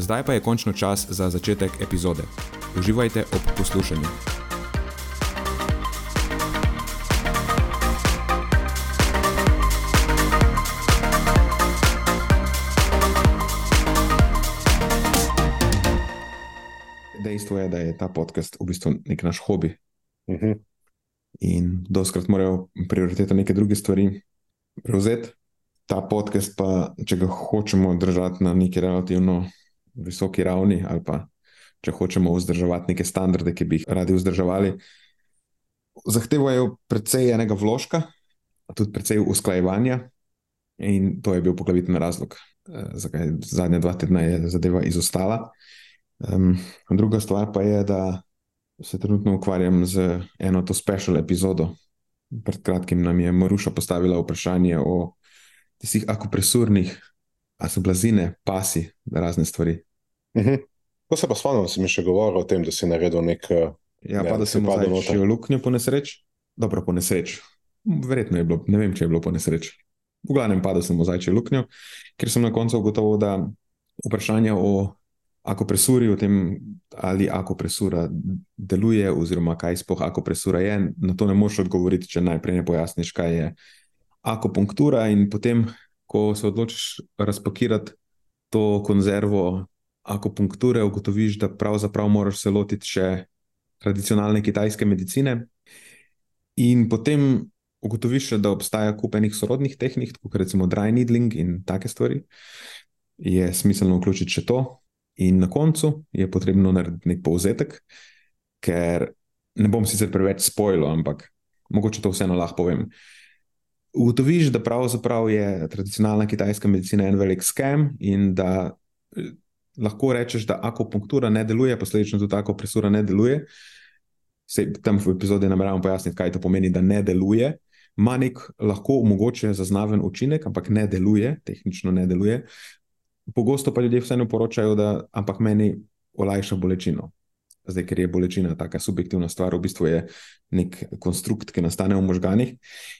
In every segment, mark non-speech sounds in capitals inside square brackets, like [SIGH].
Zdaj pa je končno čas za začetek epizode. Uživajte ob poslušanju. Dejstvo je, da je ta podcast v bistvu nek naš hobi. Uh Mhm. -huh. In doskrat morajo prioritete neke druge stvari prevzeti. Ta podcast pa, če ga hočemo držati na neki relativno visoki ravni, ali pa če hočemo vzdrževati neke standarde, ki bi jih radi vzdrževali, zahtevajo precej enega vložka, tudi precej usklajevanja, in to je bil poglaviten razlog, eh, zakaj zadnja dva tedna je zadeva izostala. Um, druga stvar pa je, da se trenutno ukvarjam z eno to special epizodo. Pred kratkim nam je Maruša postavila vprašanje o tistih akupresurnih a so blazine, pasi, razne stvari. Uh -huh. To se pa spomnim, da si mi še govoril o tem, da si naredil nek. eh, Ja, Ja, pa da sem padel noter. v luknjo po nesreč. Dobro, po nesreč. Verjetno je bilo, ne vem, če je bilo po nesreč. V glavnem padel sem v zajčjo luknjo, ker sem na koncu ugotovil, da vprašanja o akupresuri, o tem, ali akupresura deluje, oziroma kaj sploh akupresura je, na to ne moreš odgovoriti, če najprej ne pojasniš, kaj je akupunktura in potem ko se odločiš razpakirati to konzervo akupunkture, ugotoviš, da pravzaprav moraš se lotiti še tradicionalne kitajske medicine. In potem ugotoviš, da obstaja kup enih sorodnih tehnik, kot recimo dry needling in take stvari. Je smiselno vključiti še to, in na koncu je potrebno narediti nek povzetek, ker ne bom sicer preveč spojil, ampak mogoče to vseeno lahko povem. Ugotoviš, da pravzaprav je tradicionalna kitajska medicina en velik skem in da eh, lahko rečeš, da akupunktura ne deluje, posledično tudi akupresura ne deluje. Sej, tam v epizodi nameravam pojasniti, kaj to pomeni, da ne deluje. Ma nek lahko mogoče zaznaven učinek, ampak ne deluje, tehnično ne deluje. Pogosto pa ljudje vseeno poročajo, da ampak meni olajša bolečino. Zdaj, ker je bolečina taka subjektivna stvar, v bistvu je nek konstrukt, ki nastane v možganih,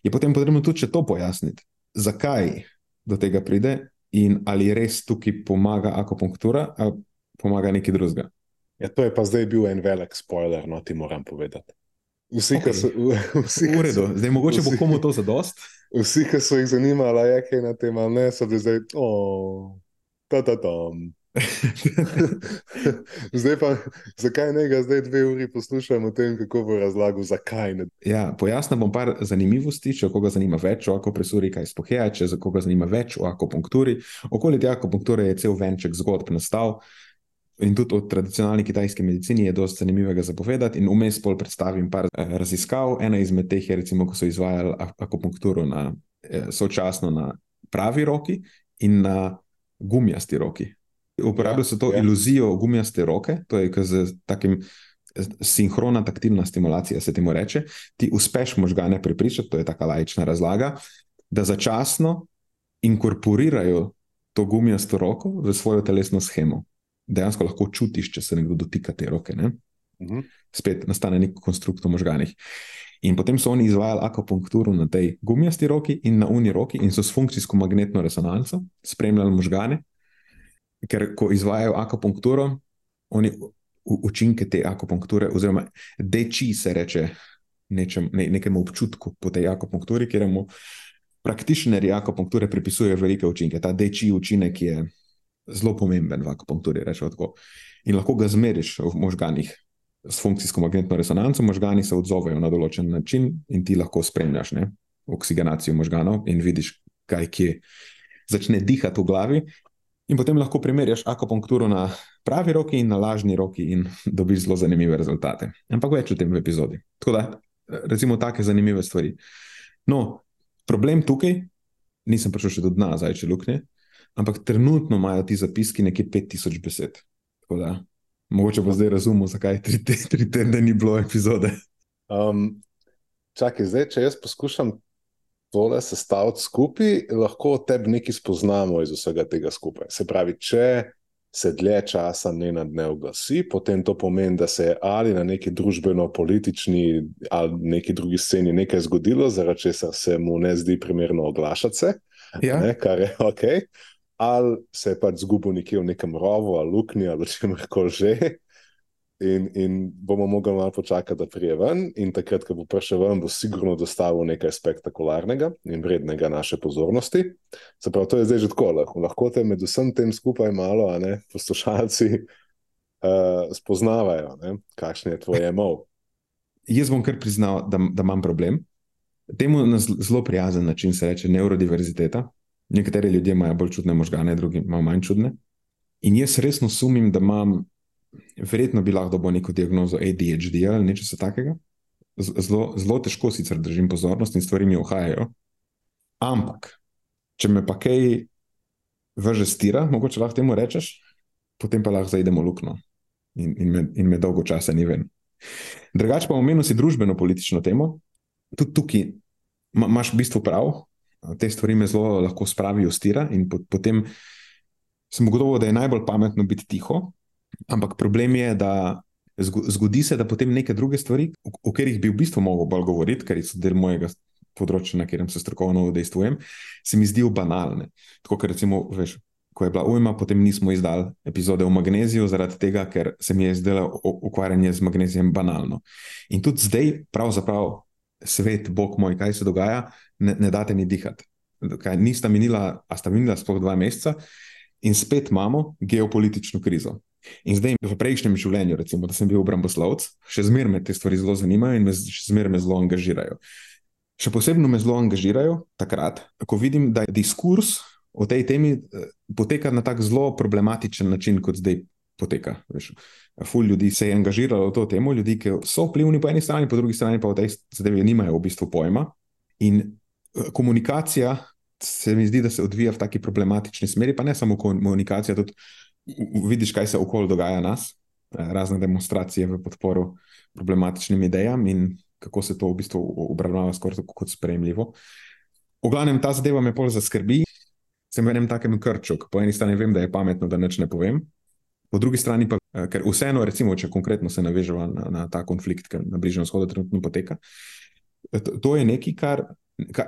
je potem potrebno tudi to pojasniti, zakaj do tega pride in ali res tukaj pomaga akupunktura ali pomaga nekaj drugega. Ja, to je pa zdaj bil en velik spoiler, no ti moram povedati. Vsi, ki Okej. so, [LAUGHS] vsi, V ki redu, zdaj mogoče bo vsi- komu to zadost. vsi, ki so jih zanimala, je kaj na tem ali ne, so bili zdaj, oh, ta ta tam. [LAUGHS] zdaj pa, zakaj ne ga zdaj dve uri poslušamo o tem, kako bo razlagal, zakaj ne. Ja, pojasnil bom par zanimivosti, če koga zanima več o akupresuri, kaj sploh je, če za koga zanima več o akupunkturi. Okoli te akupunkture je cel venček zgodb nastal. In tudi o tradicionalni kitajski medicini je dosti zanimivega zapovedati, in vmes pol predstavim par eh, raziskav. Ena izmed teh je, recimo, ko so izvajali akupunkturo na, eh, sočasno na pravi roki in na gumijasti roki. Uporabljali so to Ja, iluzijo gumijaste roke, to je z takim sinhrona taktilna stimulacija, se temu reče. Ti uspeš možgane prepričati, to je taka laična razlaga, da začasno inkorporirajo to gumijasto roko v svojo telesno schemo. Dejansko lahko čutiš, če se nekdo dotika te roke. Ne? Mhm. Spet nastane nek konstrukt v možganih. In potem so oni izvajali akupunkturo na tej gumijasti roki in na uni roki, in so s funkcijsko magnetno resonanco spremljali možgane, ker ko izvajajo akupunkturo, oni učinke te akupunkture, oziroma deči se reče nečem, ne, nekemu občutku po tej akupunkturi, kjer mu praktičneri akupunkture pripisujejo velike učinke. Ta deči učinek je zelo pomemben v akupunkturi. In lahko ga zmeriš v možganih s funkcijsko magnetno resonanco. Možgani se odzovejo na določen način in ti lahko spremljaš ne? oksigenacijo možganov in vidiš, kaj kje začne dihati v glavi. In potem lahko primerjaš akupunkturo na pravi roki in na lažni roki in dobiš zelo zanimive rezultate. Ampak več o tem v epizodi. Tako da, recimo, take zanimive stvari. No, problem tukaj, nisem prišel še do dna, zdaj če luknje, ampak trenutno imajo ti zapiski nekje 5000 besed. Tako da, mogoče bo zdaj razumel, zakaj tri, tri tedne ni bilo epizode. Um, čakaj, zdaj, če jaz poskušam tole sestaviti skupaj, lahko od tebe nekaj spoznamo iz vsega tega skupaj. Se pravi, če se dlje časa ne na dne oglasi, potem to pomeni, da se je ali na neki družbeno-politični ali neki drugi sceni nekaj zgodilo, zaradi česar se mu ne zdi primerno oglašati se, Ja. ne, kar je [LAUGHS] ok. Ali se je pač zgubil nekje v nekem rovu ali luknji ali čemer koli že. In, in bomo mogli malo počakati, da prije ven, in takrat, ko bo prišel ven, bo sigurno dostavil nekaj spektakularnega in vrednega naše pozornosti. Se pravi, to je zdaj že tako, lahko, lahko te med vsem tem skupaj malo, a ne, poslušalci uh, spoznavajo, ne, kakšen je tvoj emov. Jaz bom kar priznal, da, da imam problem. Temu na zelo prijazen način se reče neurodiverziteta. Nekateri ljudje imajo bolj čudne možgane, drugi malo manj čudne. In jaz resno sumim, da imam, verjetno bi lahko dobil neko diagnozo ADHD ali nekaj takega. Zelo, zelo težko sicer držim pozornost in stvari mi uhajajo. Ampak, če me pa kaj vrže stira, mogoče lahko temu rečeš, potem pa lahko zaidemo luknjo in, in, me, in me dolgo časa ni ven. Drugače pa omenil si družbeno-politično temo. Tudi tukaj ma- imaš v bistvu prav, te stvari me zelo lahko spravijo stira, in po, potem sem ugotovil, da je najbolj pametno biti tiho. Ampak problem je, da zgo- zgodi se, da potem neke druge stvari, o, o katerih bi v bistvu mogel bolj govoriti, ker so del mojega področja, na katerem se strokovno udejstvujem, se mi zdijo banalne. Tako kot recimo, veš, ko je bila ujma, potem nismo izdali epizode o magneziju, zaradi tega, ker se mi je zdelo ukvarjanje z magnezijem banalno. In tudi zdaj, pravzaprav, svet, Bog moj, kaj se dogaja, ne, ne date ni dihati. Kaj, nista minila, a sta minila sploh dva meseca, in spet imamo geopolitično krizo. In zdaj, v prejšnjem življenju, recimo, da sem bil obramboslovec, še zmeraj me te stvari zelo zanimajo in me, še zmeraj me zelo angažirajo. Še posebno me zelo angažirajo takrat, ko vidim, da diskurs o tej temi eh, poteka na tak zelo problematičen način, kot zdaj poteka. Veš. Ful ljudi se je angažiralo v to temo, ljudi, ki so vplivni po eni strani, po drugi strani pa v tej zadevi nimajo v bistvu pojma. In eh, komunikacija se mi zdi, da se odvija v taki problematični smeri, pa ne samo komunikacija, tudi vidiš, kaj se okoli dogaja nas, eh, razne demonstracije v podporo problematičnim idejam in kako se to v bistvu obravnava skoraj tako kot sprejemljivo. V glavnem, ta zadeva me bolj zaskrbi. Sem v enem takem krču. Po eni strani vem, da je pametno, da nič ne povem, po drugi strani pa, eh, ker vseeno, recimo, če konkretno se navežemo na, na ta konflikt, ki na Bližnjem vzhodu trenutno poteka, eh, to, to je nekaj, kar, kar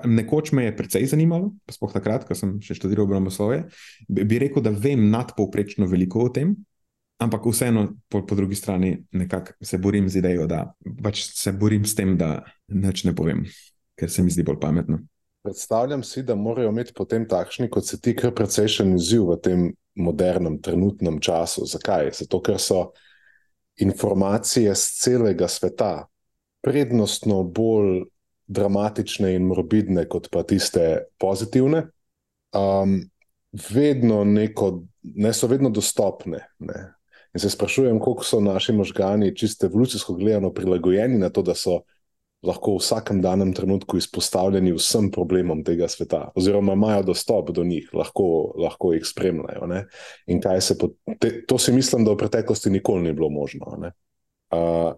nekoč me je precej zanimalo, sploh takrat, ko sem še študiral obramboslovje. Bi, rekel, da vem nadpovprečno veliko o tem, ampak vseeno po, po drugi strani se borim z idejo, da pač se borim s tem, da nič ne povem, ker se mi zdi bolj pametno. Predstavljam si, da morajo imeti potem takšni, kot se ti, kar precejšen izziv v tem modernem, trenutnem času. Zakaj? Zato, ker so informacije z celega sveta prednostno bolj dramatične in morbidne, kot pa tiste pozitivne. Um, vedno neko, ne so vedno dostopne. Ne. In se sprašujem, koliko so naši možgani, čisto evolucijsko gledano, prilagojeni na to, da so lahko v vsakem danem trenutku izpostavljeni vsem problemom tega sveta, oziroma imajo dostop do njih, lahko, lahko jih spremljajo. Ne? In kaj se po, te, to si mislim, da v preteklosti nikoli ni bilo možno. Uh,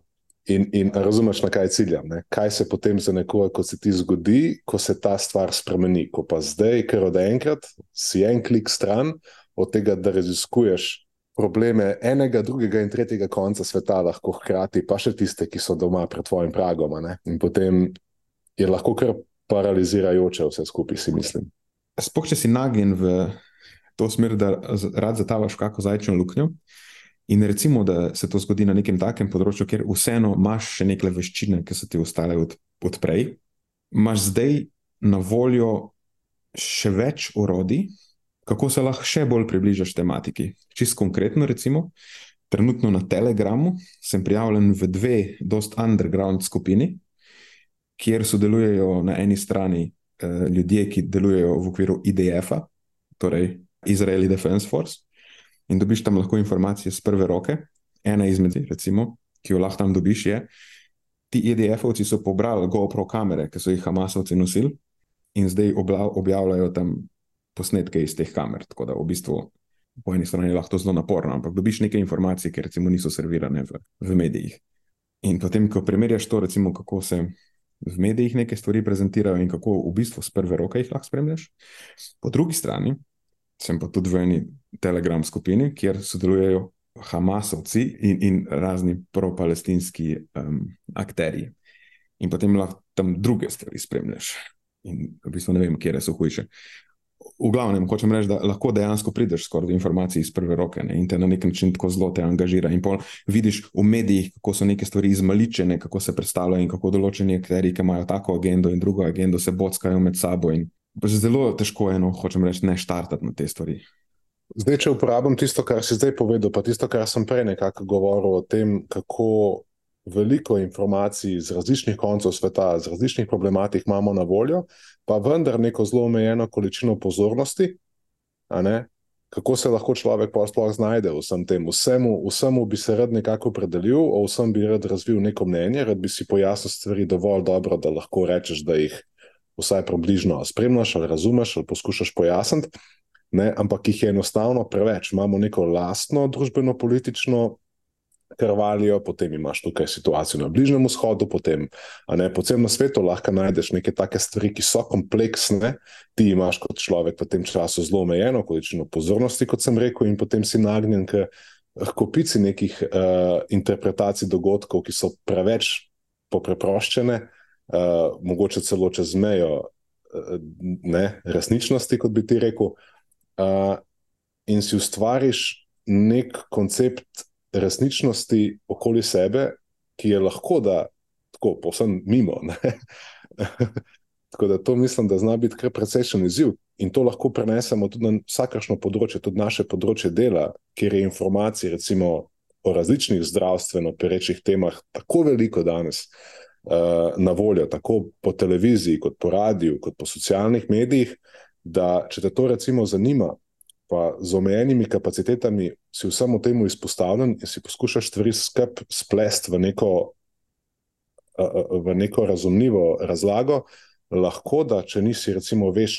in, in razumeš, na kaj ciljam. Ne? Kaj se potem za nekoga, ko se ti zgodi, ko se ta stvar spremeni, ko pa zdaj, ker od enkrat si en klik stran od tega, da raziskuješ probleme enega, drugega in tretjega konca sveta, lahko hkrati, pa še tiste, ki so doma pred tvojim pragom. ne. In potem je lahko kar paralizirajoče vse skupaj, si mislim. Sploh če si nagnjen v to smer, da rad zatavaš v kako zajčno luknjo. In recimo, da se to zgodi na nekem takem področju, kjer vseeno imaš še neke veščine, ki so ti ostale od, od prej, imaš zdaj na voljo še več orodij, kako se lahko še bolj približaš tematiki. Čist konkretno, recimo, trenutno na Telegramu sem prijavljen v dve, dost underground skupini, kjer sodelujejo na eni strani eh, ljudje, ki delujejo v okviru IDF-a, torej Israeli Defense Force, in dobiš tam lahko informacije z prve roke. Ena izmed, recimo, ki jo lahko tam dobiš, je, ti IDF-ovci so pobrali GoPro kamere, ki so jih Hamasovci nosili, in zdaj objavljajo tam posnetke iz teh kamer. Tako da v bistvu po eni strani je lahko zelo naporno, ampak dobiš nekaj informacij, ki recimo niso servirane v, v medijih. In potem, ko primerjaš to, recimo, kako se v medijih neke stvari prezentirajo in kako v bistvu z prve roke jih lahko spremljaš, po drugi strani sem pa tudi v eni telegram skupini, kjer sodelujejo Hamasovci in, in razni pro-palestinski um, akterji. In potem lahko tam druge stvari spremljaš. In v bistvu ne vem, kje so hujše v glavnem, hočem reči, da lahko dejansko prideš skoraj do informacij iz prve roke ne, in te na nek način tako zelo te angažira. In vidiš v medijih, kako so neke stvari izmaličene, kako se predstavljajo in kako določeni akteri, ki imajo tako agendo in drugo agendo, se bockajo med sabo. In zelo težko je, no, hočem reči, ne štartati na te stvari. Zdaj, če uporabim tisto, kar si zdaj povedal, pa tisto, kar sem prej nekako govoril o tem, kako veliko informacij z različnih koncev sveta, z različnih problematik imamo na voljo, pa vendar neko zelo omejeno količino pozornosti, kako se lahko človek pa sploh znajde v vsem tem. Vsemu, vsemu bi se rad nekako opredelil, o vsem bi rad razvil neko mnenje, rad bi si pojasnil stvari dovolj dobro, da lahko rečeš, da jih vsaj približno spremljaš ali razumeš ali poskušaš pojasniti. Ne, ampak jih je enostavno preveč. Imamo neko lastno družbeno-politično krvalijo, potem imaš tukaj situacijo na Bližnjem vzhodu, potem ne, po celem svetu lahko najdeš neke take stvari, ki so kompleksne. Ti imaš kot človek v tem času zelo omejeno količino pozornosti, kot sem rekel, in potem si nagnjen k kopici nekih uh, interpretacij dogodkov, ki so preveč popreproščene, uh, mogoče celo čez mejo uh, ne, resničnosti, kot bi ti rekel. Uh, in si ustvariš nek koncept resničnosti okoli sebe, ki je lahko da tako povsem mimo. [LAUGHS] tako da to mislim, da zna biti kar precejšen izziv in to lahko prenesemo tudi na vsakršno področje, tudi naše področje dela, kjer je informacij, recimo o različnih zdravstveno perečih temah, tako veliko danes. Uh, na voljo, tako po televiziji, kot po radiju, kot po socialnih medijih, da če te to recimo zanima, pa z omejenimi kapacitetami si vsemu temu izpostavljen in si poskušaš stvari skrb splesti v neko, v neko razumljivo razlago, lahko da, če nisi, recimo, veš.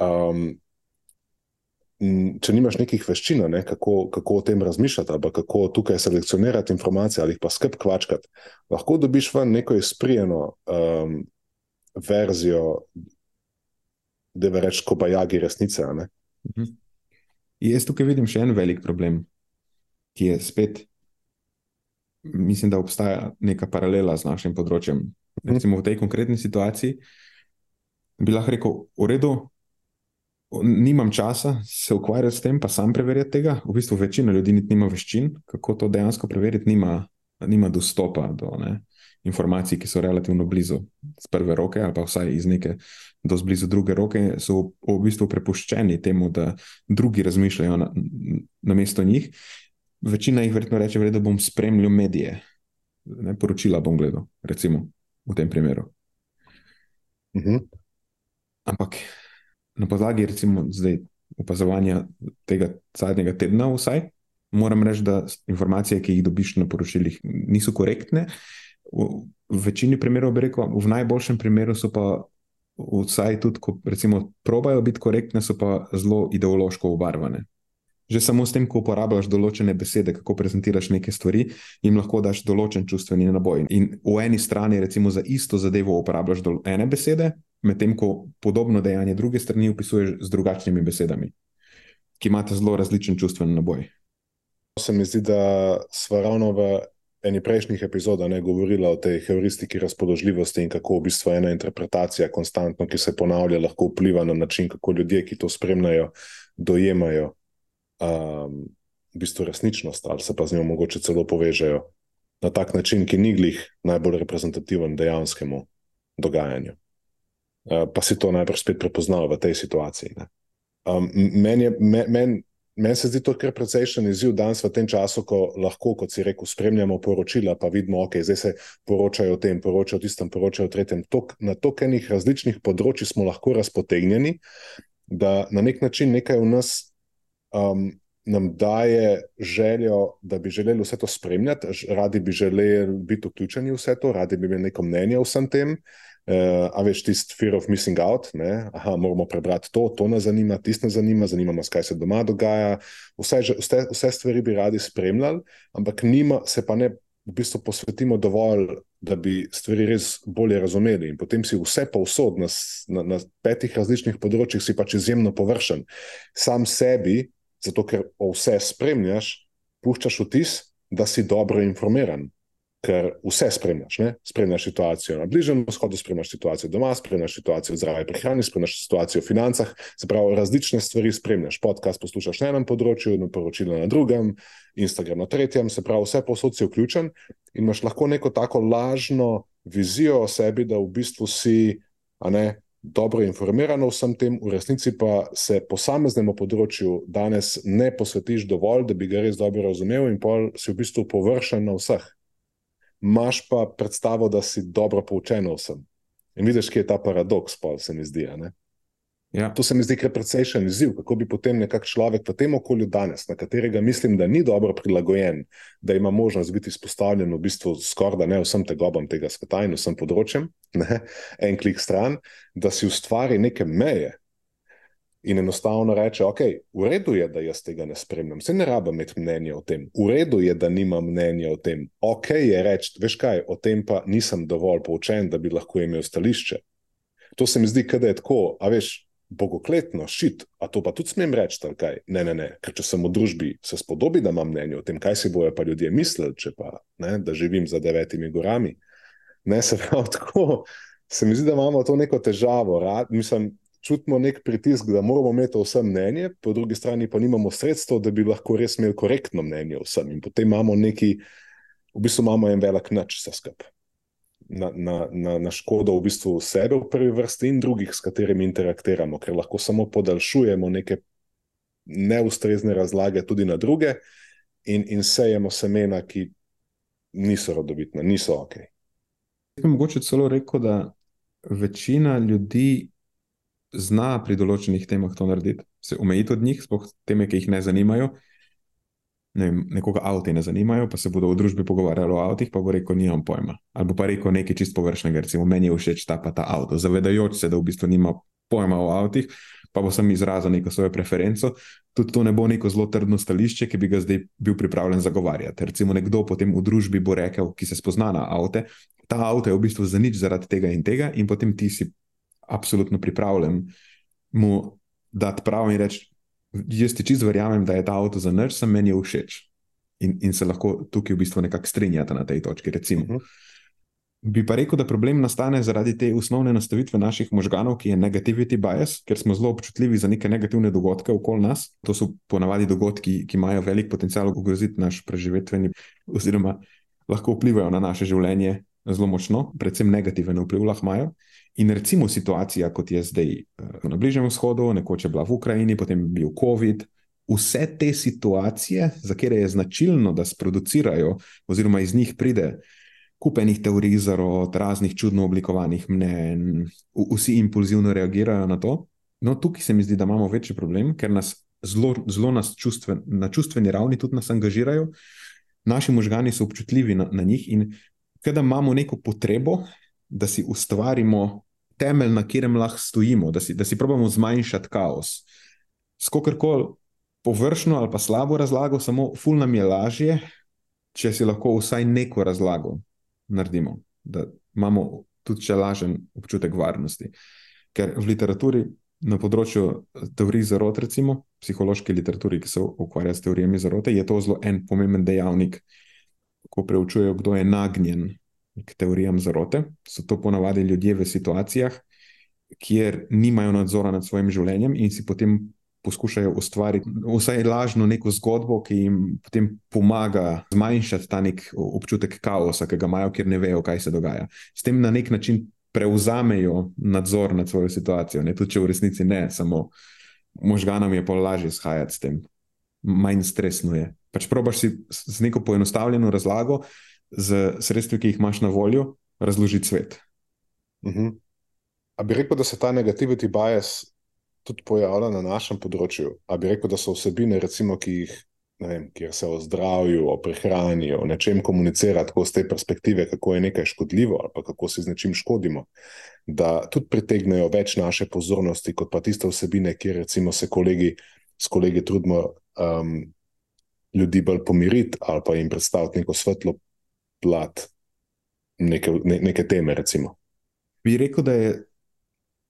Um, Če nimaš nekih veščin, ne, kako, kako o tem razmišljati, ali kako tukaj selekcionirati informacije, ali pa skrb kvačkati, lahko dobiš ven neko izprijeno um, verzijo, da je reč, ko pa jagi resnice. -huh. Jaz tukaj vidim še en velik problem, ki je spet, mislim, da obstaja neka paralela z našim področjem. Mhm. Recimo v tej konkretni situaciji bi lahko rekel: V redu, nimam časa se ukvarjati s tem, pa sam preverjati tega. V bistvu večina ljudi nima veščin, kako to dejansko preveriti, nima, nima dostopa do ne, informacij, ki so relativno blizu, z prve roke ali pa vsaj iz neke do blizu druge roke, so v bistvu prepuščeni temu, da drugi razmišljajo na, na mesto njih. Večina jih verjetno reče, da bom spremljal medije, ne poročila bom gledal, recimo v tem primeru. Uh mhm. -huh. Ampak na podlagi recimo zdaj opazovanja tega zadnjega tedna, vsaj, moram reči, da informacije, ki jih dobiš na poročilih, niso korektne. V, večini primerov bi rekel, v najboljšem primeru so pa vsaj tudi, ko recimo, probajo biti korektne, so pa zelo ideološko obarvane. Že samo s tem, ko uporabljaš določene besede, kako prezentiraš neke stvari, jim lahko daš določen čustveni naboj. In v eni strani, recimo, za isto zadevo uporabljaš ene besede, medtem ko podobno dejanje druge strani opisuješ z drugačnimi besedami, ki imate zelo različen čustveni naboj. Se mi zdi, da smo ravno v eni prejšnjih epizodah ne govorila o tej heuristiki razpoložljivosti in kako v bistvu ena interpretacija, konstantno, ki se ponavlja, lahko vpliva na način, kako ljudje, ki to spremljajo, dojemajo um, v bistvu resničnost ali se pa z njo mogoče celo povežejo na tak način, ki ni glih najbolj reprezentativen dejanskemu dogajanju. Uh, pa si to najbrž spet prepoznal v tej situaciji. Ne? Um, Meni men, men, men se zdi to kar precejšen izziv danes v tem času, ko lahko, kot si rekel, spremljamo poročila, pa vidimo, ok, zdaj se poročajo o tem, poročajo o tistem, poročajo o tretjem. Tok, na tokenih različnih področjih smo lahko razpotegnjeni, da na nek način nekaj v nas um, nam daje željo, da bi želeli vse to spremljati, radi bi želeli biti vključeni v vse to, radi bi imeli neko mnenje o vsem tem. Uh, a veš, tisti fear of missing out, ne? Aha, moramo prebrati to, to nas zanima, tisto nas zanima, zanima nas, kaj se doma dogaja. Vse, vse, vse stvari bi radi spremljali, ampak nima, se pa ne v bistvu posvetimo dovolj, da bi stvari res bolje razumeli. In potem si vse povsod na, na, na petih različnih področjih, si pač izjemno površen. Sam sebi, zato ker vse spremljaš, puščaš vtis, da si dobro informiran. Ker vse spremljaš, ne? spremljaš situacijo na Bližnjem vzhodu, spremljaš situacijo doma, spremljaš situacijo v zdravi prehrani, spremljaš situacijo v financah, se pravi, različne stvari spremljaš. Podcast poslušaš na enem področju, na poročilu na drugem, Instagram na tretjem, se pravi, vse posod si vključen in imaš lahko neko tako lažno vizijo o sebi, da v bistvu si, a ne, dobro informirano vsem tem, v resnici pa se posameznemu področju danes ne posvetiš dovolj, da bi ga res dobro razumel, in pol si v bistvu površen na vseh. Máš pa predstavo, da si dobro poučen vsem. In vidiš, kje je ta paradoks, pa se mi zdi. Ja. To se mi zdi kar precejšen izziv, kako bi potem nekak človek v tem okolju danes, na katerega mislim, da ni dobro prilagojen, da ima možnost biti izpostavljen v bistvu skoraj da ne vsem tegobam tega sveta in vsem področjem, ne, en klik stran, da si ustvari neke meje in enostavno reče: Ok, v redu je, da jaz tega ne spremljam, se ne rabim imeti mnenja o tem, v redu je, da nimam mnenja o tem, ok je reči, veš kaj, o tem pa nisem dovolj poučen, da bi lahko imel stališče. To se mi zdi, da je tako, a veš bogokletno, šit, a to pa tudi smem reči, kaj? Ne, ne, ne, ker če sem v družbi, se spodobi, da imam mnenje o tem, kaj si bojo pa ljudje mislili, če pa ne, da živim za devetimi gorami. Ne, se pravi, [LAUGHS] tako se mi zdi, da imamo to neko težavo. Rad, mislim, čutimo nek pritisk, da moramo imeti vse mnenje, po drugi strani pa nimamo sredstev, da bi lahko res imeli korektno mnenje vsem. In potem imamo neki, v bistvu imamo en velik noč vse skupaj na, na, na, na škodo v bistvu sebe v prvi vrsti in drugih, s katerimi interaktiramo, ker lahko samo podaljšujemo neke neustrezne razlage tudi na druge in, in sejemo semena, ki niso rodovitna, niso ok. Jaz bi mogoče celo rekel, da večina ljudi zna pri določenih temah to narediti, se omejiti od njih, sploh teme, ki jih ne zanimajo ne vem, nekoga avti ne zanimajo, pa se bodo v družbi pogovarjali o avtih, pa bo rekel: nimam pojma. Ali pa rekel nekaj čist površnega, recimo, meni je všeč ta pa ta avto, zavedajoč se, da v bistvu nima pojma o avtih, pa bo sem izrazil neko svojo preferenco. Tudi to ne bo neko zelo trdno stališče, ki bi ga zdaj bil pripravljen zagovarjati. Recimo, nekdo potem v družbi bo rekel, ki se spozna na avte, ta avto je v bistvu za nič zaradi tega in tega, in potem ti si absolutno pripravljen mu dati prav in reči: jaz ti čisto verjamem, da je ta avto za nič, sem meni všeč. In, in se lahko tukaj v bistvu nekako strinjate na tej točki. Recimo. Uh mhm. -huh. Bi pa rekel, da problem nastane zaradi te osnovne nastavitve naših možganov, ki je negativity bias, ker smo zelo občutljivi za neke negativne dogodke okoli nas. To so ponavadi dogodki, ki imajo velik potencial ogroziti naš preživetveni, oziroma lahko vplivajo na naše življenje zelo močno, predvsem negativen vpliv lahko imajo. In recimo situacija, kot je zdaj eh, na Bližnjem vzhodu, nekoč je bila v Ukrajini, potem je bil COVID. Vse te situacije, za katere je značilno, da sproducirajo, oziroma iz njih pride kupenih teorij zarot, raznih čudno oblikovanih mnen, vsi impulzivno reagirajo na to. No, tukaj se mi zdi, da imamo večji problem, ker nas zelo, zelo nas čustven, na čustveni ravni tudi nas angažirajo, naši možgani so občutljivi na, na njih in kada imamo neko potrebo, da si ustvarimo temelj, na katerem lahko stojimo, da si, da si probamo zmanjšati kaos. Skokorkoli površno ali pa slabo razlago, samo ful nam je lažje, če si lahko vsaj neko razlago naredimo, da imamo tudi če lažen občutek varnosti. Ker v literaturi na področju teorij zarot, recimo psihološki literaturi, ki se ukvarja s teorijami zarote, je to zelo en pomemben dejavnik, ko preučujejo, kdo je nagnjen k teorijam zarote. So to ponavadi ljudje v situacijah, kjer nimajo nadzora nad svojim življenjem in si potem poskušajo ustvariti vsaj lažno neko zgodbo, ki jim potem pomaga zmanjšati ta nek občutek kaosa, ki ga imajo, ker ne vejo, kaj se dogaja. S tem na nek način prevzamejo nadzor nad svojo situacijo, ne tudi če v resnici ne, samo možganom je pa lažje shajati s tem, manj stresno je. Pač probaš si z neko poenostavljeno razlago, z sredstvi, ki jih imaš na voljo, razložiti svet. Uh -huh. A bi rekel, da se ta negativity bias tudi pojavlja na našem področju? A bi rekel, da so vsebine, recimo, ki jih vem, kjer se o zdravju, o prehrani, o nečem komunicira tako z te perspektive, kako je nekaj škodljivo ali kako si z nečim škodimo, da tudi pritegnejo več naše pozornosti, kot pa tiste vsebine, kjer recimo se kolegi, s kolegi trudimo um, ljudi bolj pomiriti ali pa jim predstaviti neko svetlo plat neke, ne, neke teme. Recimo. Bi rekel, da je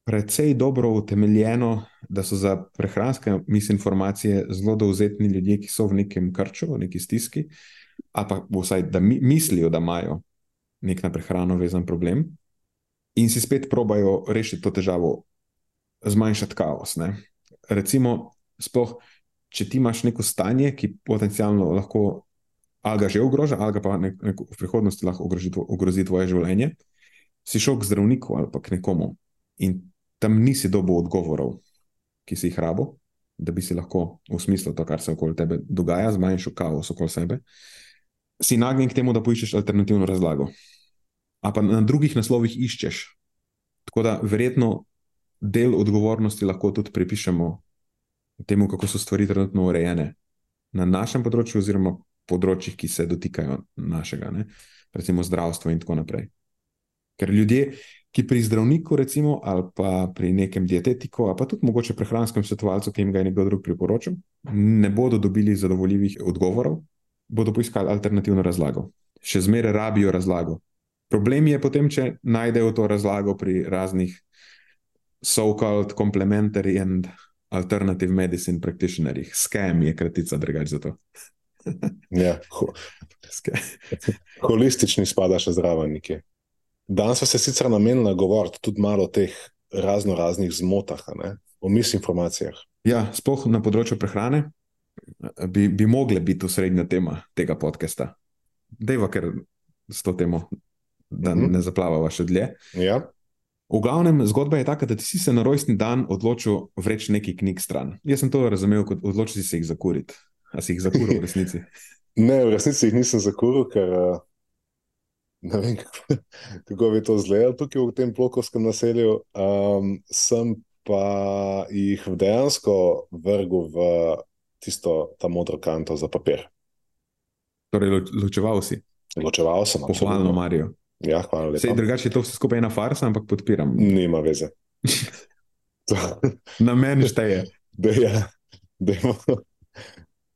precej dobro utemeljeno, da so za prehranske misinformacije zelo dovzetni ljudje, ki so v nekem krču, v neki stiski, ali pa vsaj da mi, mislijo, da imajo nek na prehrano vezan problem, in si spet probajo rešiti to težavo, zmanjšati kaos. Ne? Recimo, sploh, če ti imaš neko stanje, ki potencialno lahko. Ali ga že ogroža, ali pa nek, nek, v prihodnosti lahko ogrozi, ogrozi tvoje življenje, si šel k zdravniku ali pa k nekomu in tam nisi dobil odgovorov, ki si jih rabo, da bi si lahko v smislu to, kar se okoli tebe dogaja, zmanjšal kaos okoli sebe, si nagnjen k temu, da poiščeš alternativno razlago. Pa na drugih naslovih iščeš. Tako da verjetno del odgovornosti lahko tudi pripišemo temu, kako so stvari trenutno urejene na našem področju, oziroma področjih, ki se dotikajo našega, ne? recimo zdravstva in tako naprej. Ker ljudje, ki pri zdravniku, recimo, ali pa pri nekem dietetiku, ali pa tudi mogoče prehranskem svetovalcu, ki jim ga je nekdo drug priporočil, ne bodo dobili zadovoljivih odgovorov, bodo poiskali alternativno razlago. Še zmeraj rabijo razlago. Problem je potem, če najdejo to razlago pri raznih so-called complementary and alternative medicine practitionerjih. Scam je kratica, drugače za to. Ja, ho holistični spada še zraven nekje. Danes smo se sicer namenili govoriti tudi malo o teh razno raznih zmotah, ne? o misinformacijah. Ja, sploh na področju prehrane bi, bi mogle biti osrednja tema tega podcasta. Dejva, ker s to temo, da mm -hmm. ne zaplavava še dlje. Ja. V glavnem, zgodba je taka, da ti si se na rojstni dan odločil vreči nekaj knjig stran. Jaz sem to razumel kot odločil si se jih zakuriti. A si jih zakuril v resnici? [LAUGHS] ne, v resnici jih nisem zakuril, ker. Uh ne vem, kako, [LAUGHS] kako bi to izgledalo tukaj v tem plokovskem naselju. Um, sem pa jih dejansko vrgel v tisto, ta modro kanto za papir. Torej, ločeval si. Ločeval sem. Pohvalno, Marijo. Ja, hvala lepa. Sej drugače je to vse skupaj ena farsa, ampak podpiram. Nima veze. [LAUGHS] Na meni šteje. Da, ja, dejmo.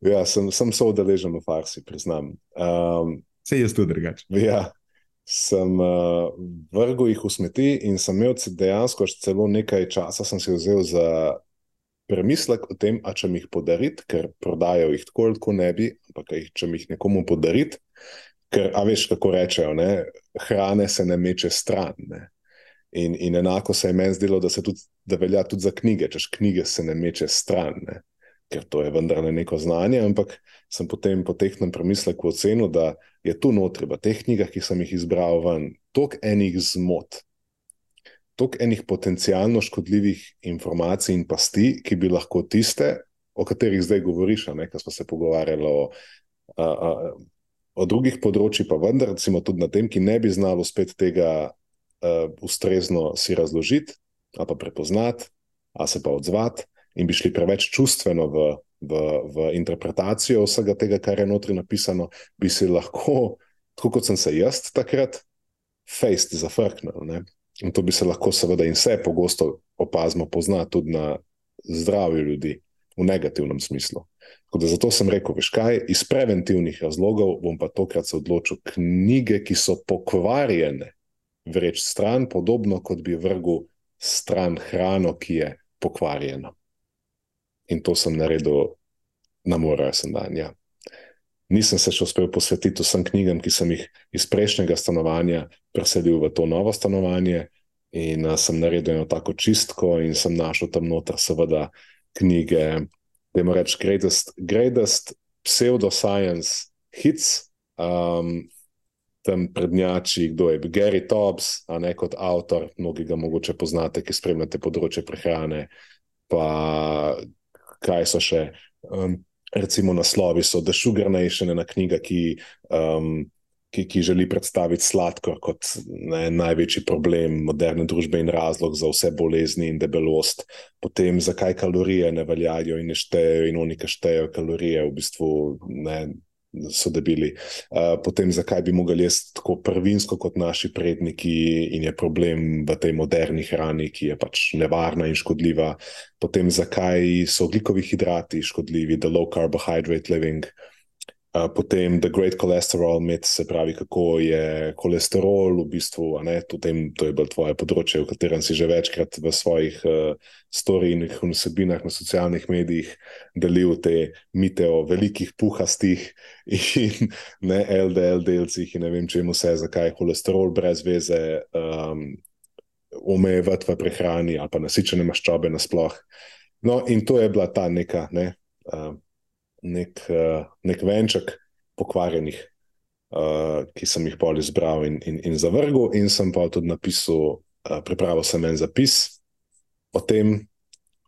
Ja, sem, sem soodeležen v farsi, priznam. Um, Sej jaz tudi drugače. Ja, sem uh, vrgel jih v smeti in sem imel dejansko celo nekaj časa, sem si vzel za premislek o tem, če mi jih podariti, ker prodajajo jih tako ali tako ne bi, ampak jih, če mi jih nekomu podariti, ker, a veš, kako rečejo, ne? hrane se ne meče stran. Ne? In, in enako se je meni zdelo, da se tudi, da velja tudi za knjige, češ knjige se ne meče stran. Ne? Ker to je vendarle neko znanje, ampak sem potem po tehnem premisleku ocenil, da je tu notri v teh knjigah, ki sem jih izbral, toliko enih zmot, toliko enih potencijalno škodljivih informacij in pasti, ki bi lahko tiste, o katerih zdaj govoriš, ker smo se pogovarjali o, a, a, o drugih področjih, pa vendar, recimo tudi na tem, ki ne bi znalo spet tega a, ustrezno si razložiti ali pa prepoznati, a se pa odzvati in bi šli preveč čustveno v, v, v interpretacijo vsega tega, kar je notri napisano, bi si lahko, tako kot sem se jaz takrat, fejst zafrknil. Ne? In to bi se lahko, seveda, in vse pogosto opazimo, pozna tudi na zdravju ljudi v negativnem smislu. Zato sem rekel, veš kaj, iz preventivnih razlogov bom pa tokrat se odločil knjige, ki so pokvarjene, vreč stran, podobno kot bi vrgel stran hrano, ki je pokvarjena in to sem naredil na moj rojsten dan. Ja. Nisem se še uspel posvetiti vsem knjigam, ki sem jih iz prejšnjega stanovanja preselil v to novo stanovanje, in uh, sem naredil eno tako čistko, in sem našel tam noter, seveda, knjige, da jim rečem, greatest, greatest pseudoscience hits. Um, Tam prednjači, kdo je Gary Tobbs, a ne kot avtor, mnogi ga mogoče poznate, ki spremljate področje prehrane, pa kaj so še. Um, recimo naslovi so The Sugar Nation, ena knjiga, ki, um, ki, ki želi predstaviti sladkor kot ne, največji problem moderne družbe in razlog za vse bolezni in debelost. Potem, zakaj kalorije ne veljajo in ne štejejo, in oni, ki štejejo kalorije, v bistvu ne, so debeli. Uh, potem, zakaj bi mogli jesti tako prvinsko kot naši predniki, in je problem v tej moderni hrani, ki je pač nevarna in škodljiva. Potem, zakaj so glikovi hidrati škodljivi, the low carbohydrate living. Potem The Great Cholesterol Myth, se pravi, kako je holesterol v bistvu, ne, tem, to je bolj tvoje področje, v katerem si že večkrat v svojih uh, storijih in vsebinah na socialnih medijih delil te mite o velikih puhastih [LAUGHS] in ne LDL delcih in ne vem čemu vse, zakaj je holesterol brez veze um, omejevati v prehrani ali pa nasičene maščobe nasploh. No, in to je bila ta neka. Ne, uh, nek, uh, nek venček pokvarjenih, uh, ki sem jih pol izbral in, in, in zavrgel, in sem pa tudi napisal, uh, pripravil sem en zapis o tem,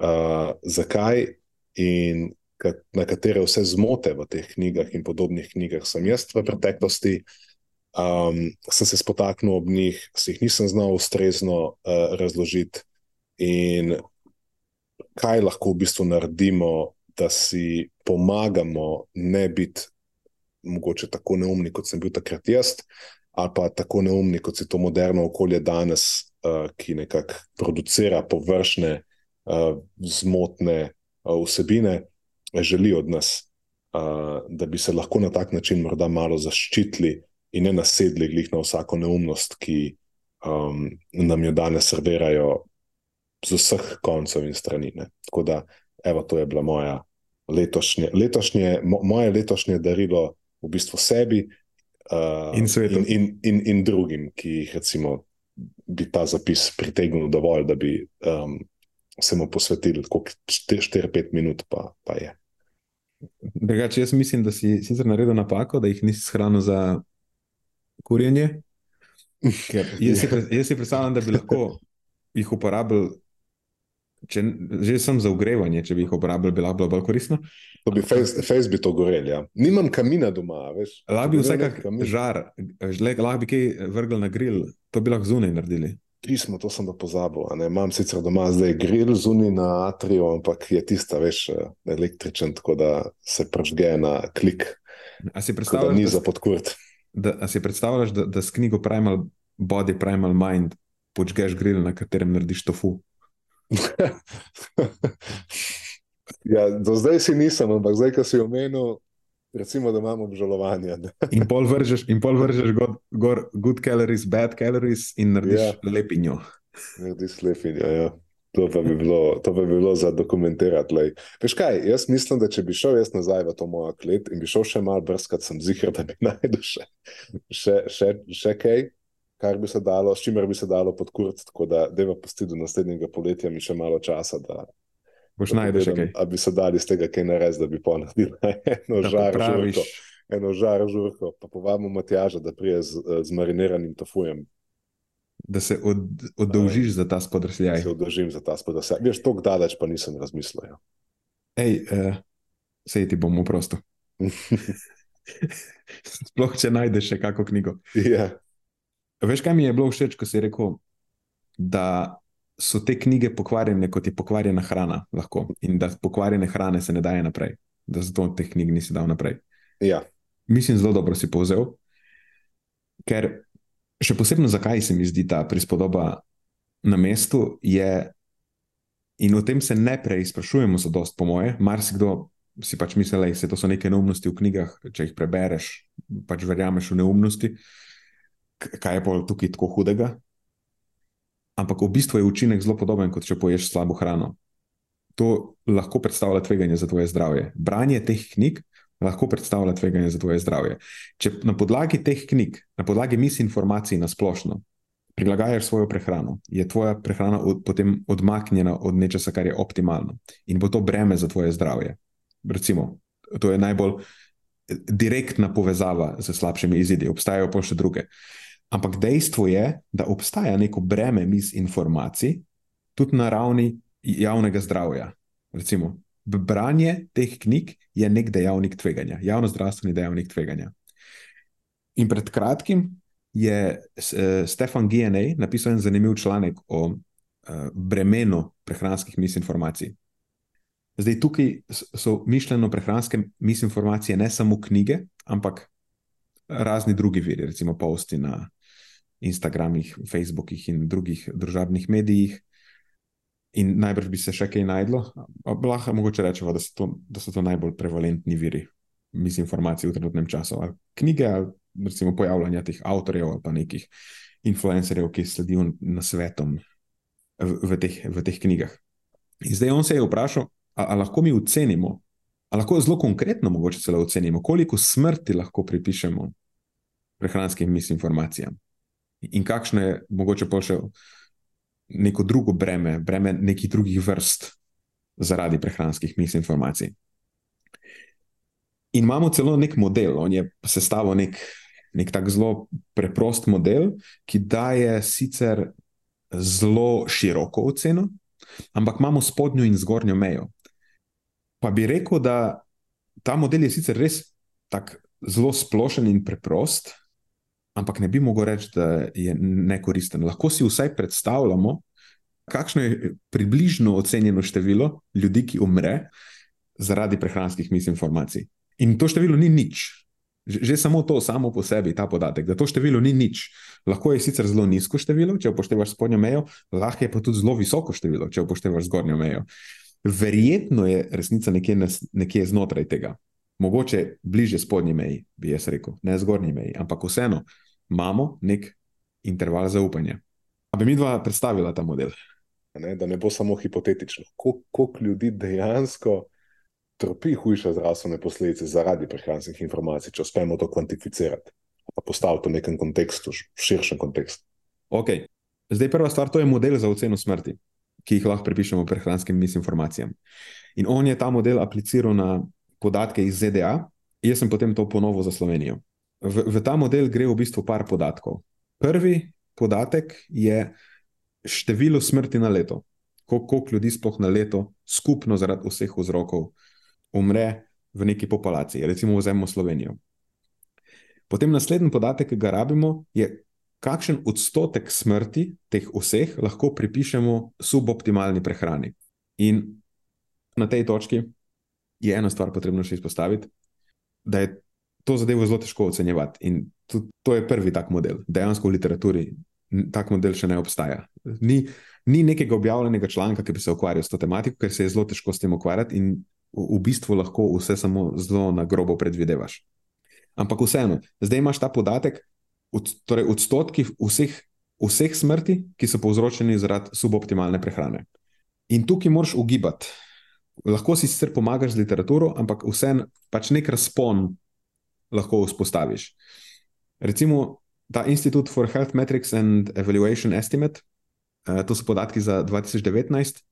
uh, zakaj in kat, na katere vse zmote v teh knjigah in podobnih knjigah sem jaz v preteklosti. Um, sem se spotaknil ob njih, si jih nisem znal ustrezno uh, razložiti, in kaj lahko v bistvu naredimo, da si pomagamo ne biti mogoče tako neumni, kot sem bil takrat jaz, ali pa tako neumni, kot se to moderno okolje danes, uh, ki nekako producira površne, uh, zmotne uh, vsebine, želi od nas, uh, da bi se lahko na tak način morda malo zaščitili in ne nasedli glih na vsako neumnost, ki um, nam jo danes servirajo. Z vseh koncev in strani. Ne. Tako da, evo, to je bila moja letošnje, letošnje, moje letošnje darilo v bistvu sebi uh, in, in, in, in, in drugim, ki jih recimo, bi ta zapis pritegnil dovolj, da bi um, se mu posvetili, kot 4-5 minut, pa, pa je. Drugače, jaz mislim, da si sicer naredil napako, da jih nisi shranil za kurjenje. [LAUGHS] Jaz si, jaz si predstavljam, da bi lahko jih uporabljal če, že sem za ogrevanje, če bi jih uporabljal, bi lahko bilo bolj koristno. To bi Facebook bi to gorel. Ja. Nimam kamina doma, veš. Lahko bi vsak žar, lahko bi kaj vrgel na grill, to bi lahko zunaj naredili. Pismo, to sem pa pozabil. Imam sicer doma zdaj grill zunaj na atriju, ampak je tista, veš, električen, tako da se pržge na klik. A si predstavljaš, da ni za podkurt? Da, a si predstavljaš, da, da s knjigo Primal Body, Primal Mind počgeš grill, na katerem narediš tofu? [LAUGHS] ja, do zdaj si nisem, ampak zdaj, ko si omenil, recimo, da imamo obžalovanje. in pol vržeš, in pol vržeš gor, gor good calories, bad calories in narediš ja. lepinjo. Narediš lepinjo, ja. To pa, bi bilo, to pa bi bilo za dokumentirati. Lej. Veš kaj, jaz mislim, da če bi šel jaz nazaj v to mojo klet in bi šel še malo brskati, sem zihar, da bi [LAUGHS] najdel še, še, še, še kaj kar bi se dalo, s čimer bi se dalo podkuriti. Tako da, da je pa do naslednjega poletja mi še malo časa. Da, Boš najdel še kaj. Da bi se dali iz tega kaj narediti, da bi ponudili eno žar žurko. Eno žar žurko, pa povabimo Matjaža, da prije z, z mariniranim tofujem. Da se od, oddolžiš za ta spodrsljaj. Da se oddolžim za ta spodrsljaj. Veš, tako daleč pa nisem razmislil. Ja. Ej, uh, sej ti bom v prosto. [LAUGHS] Sploh, če najdeš še kakšno knjigo. Ja. Veš, kaj mi je bilo všeč, ko si rekel, da so te knjige pokvarjene, kot je pokvarjena hrana, lahko, in da pokvarjene hrane se ne daje naprej, da zato teh knjig nisi dal naprej. Ja. Mislim, zelo dobro si povzel. Ker še posebno, zakaj se mi zdi ta prispodoba na mestu, je, in o tem se ne prej sprašujemo, so dost, po moje. Marsikdo si pač misli, da so to neke neumnosti v knjigah, če jih prebereš, pač verjameš v neumnosti kaj je pa tukaj tako hudega. Ampak v bistvu je učinek zelo podoben, kot če poješ slabo hrano. To lahko predstavlja tveganje za tvoje zdravje. Branje teh knjig lahko predstavlja tveganje za tvoje zdravje. Če na podlagi teh knjig, na podlagi misinformacij na splošno, prilagajaš svojo prehrano, je tvoja prehrana od, potem odmaknjena od nečesa, kar je optimalno in bo to breme za tvoje zdravje. Recimo, to je najbolj direktna povezava z slabšimi izidi, obstajajo pa še druge. Uh, Ampak dejstvo je, da obstaja neko breme misinformacij, tudi na ravni javnega zdravja. Recimo, branje teh knjig je nek dejavnik tveganja, javno zdravstveni dejavnik tveganja. In pred kratkim je uh, Stefan G.N.A. napisal en zanimiv članek o uh, bremenu prehranskih misinformacij. Zdaj, tukaj so mišljeno prehranske misinformacije ne samo knjige, ampak razni drugi viri, recimo posti na Instagramih, Facebookih in drugih družabnih medijih. In najbrž bi se še kaj najdlo, lahko mogoče rečemo, da, da so to najbolj prevalentni viri misinformacij v trenutnem času. Ali knjige, ali recimo pojavljanja teh avtorjev ali pa nekih influencerjev, ki sledijo na svetom v, v, teh, v teh knjigah. In zdaj on se je vprašal, ali lahko mi ocenimo, ali lahko zelo konkretno mogoče celo ocenimo, koliko smrti lahko pripišemo prehranskim misinformacijam in kakšno je mogoče pa še neko drugo breme, breme nekih drugih vrst zaradi prehranskih misinformacij. In imamo celo nek model, on je sestavil nek nek tak zelo preprost model, ki daje sicer zelo široko oceno, ampak imamo spodnjo in zgornjo mejo. Pa bi rekel, da ta model je sicer res tako zelo splošen in preprost, ampak ne bi mogel reči, da je nekoristen. Lahko si vsaj predstavljamo, kakšno je približno ocenjeno število ljudi, ki umre zaradi prehranskih misinformacij. In to število ni nič, Že samo to, samo po sebi, ta podatek, da to število ni nič. Lahko je sicer zelo nizko število, če upoštevaš spodnjo mejo, lahko je pa tudi zelo visoko število, če upoštevaš zgornjo mejo. Verjetno je resnica nekje, nekje znotraj tega, mogoče bliže spodnji meji, bi jaz rekel, ne zgornji meji, ampak vseeno imamo nek interval zaupanja. A bi mi dva predstavila ta model? Ne, da ne bo samo hipotetično, koliko ljudi dejansko trpi hujše zdravstvene posledice zaradi prehranskih informacij, če uspemo to kvantificirati, pa postaviti v nekem kontekstu, v širšem kontekstu. Okay. Zdaj, prva stvar, to je model za oceno smrti, ki jih lahko pripišemo prehranskim misinformacijam. In on je ta model apliciral na podatke iz ZDA, jaz sem potem to ponovil za Slovenijo. V, v ta model gre v bistvu par podatkov. Prvi podatek je število smrti na leto, koliko ljudi sploh na leto, skupno zaradi vseh vzrokov, umre v neki populaciji, recimo vzemimo Slovenijo. Potem naslednji podatek, ki ga rabimo, je, kakšen odstotek smrti teh vseh lahko pripišemo suboptimalni prehrani. In na tej točki je ena stvar potrebno še izpostaviti, da je to zadevo zelo težko ocenjevati. In to, to je prvi tak model. Dejansko v literaturi tak model še ne obstaja. Ni, ni nekega objavljenega članka, ki bi se ukvarjal s to tematiko, ker se je zelo težko s tem ukvarjati. In v bistvu lahko vse samo zelo na grobo predvidevaš. Ampak vseeno, zdaj imaš ta podatek, od, torej odstotki vseh, vseh smrti, ki so povzročeni zaradi suboptimalne prehrane. In tukaj moraš ugibati. Lahko si sicer pomagaš z literaturo, ampak vseeno pač nek razpon lahko vzpostaviš. Recimo ta Institute for Health Metrics and Evaluation Estimate, uh, to so podatki za 2019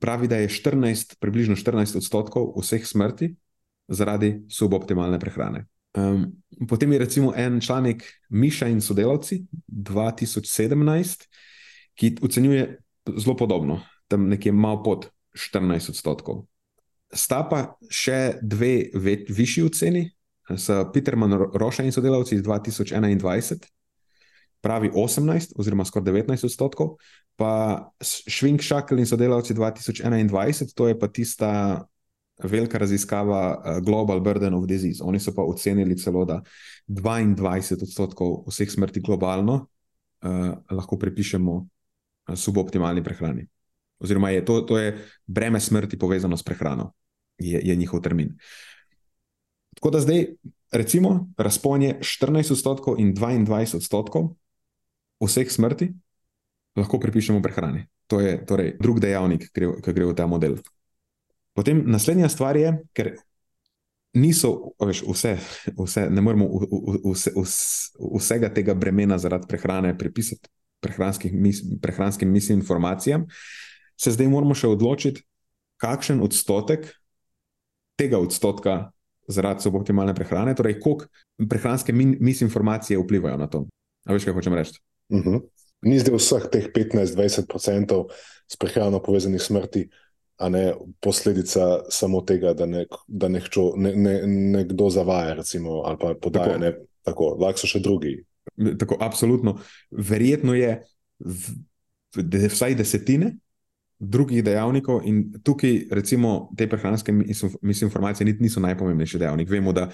pravi, da je 14, približno 14 odstotkov vseh smrti zaradi suboptimalne prehrane. Um, potem je recimo en članek Miša in sodelavci 2017, ki ocenjuje zelo podobno, tam nekje malo pod 14 odstotkov. Sta pa še dve višji oceni, so Peterman Roša in sodelavci iz 2021, pravi 18 oziroma skoraj 19 odstotkov, pa Švink Šakl in sodelavci 2021, to je pa tista velika raziskava eh, Global Burden of Disease. Oni so pa ocenili celo, da 22 odstotkov vseh smrti globalno uh, lahko pripišemo eh, suboptimalni prehrani. Oziroma, je to, to je breme smrti povezano s prehrano, je, je njihov termin. Tako da zdaj, recimo, razpon je 14 odstotkov in 22 odstotkov vseh smrti, lahko pripišemo prehrani. To je torej drug dejavnik, ki gre v ta model. Potem naslednja stvar je, ker niso veš, vse, vse, ne moremo vse, vse, vsega tega bremena zaradi prehrane pripisati prehranskim misinformacijam, se zdaj moramo še odločiti, kakšen odstotek tega odstotka zaradi suboptimalne prehrane, torej koliko prehranske misinformacije vplivajo na to. A veš, kaj hočem reči? Uh mhm. -huh ni zdaj vseh teh 15-20% s prehrano povezanih smrti a ne posledica samo tega, da, nek, da nekčo, ne, ne, nekdo zavaja, recimo, ali pa podaja. Ne, tako, lahko so še drugi. Tako, absolutno. Verjetno je v, v, vsaj desetine drugih dejavnikov, in tukaj, recimo, te prehranske misinformacije niso najpomembnejši dejavnik. Vemo, da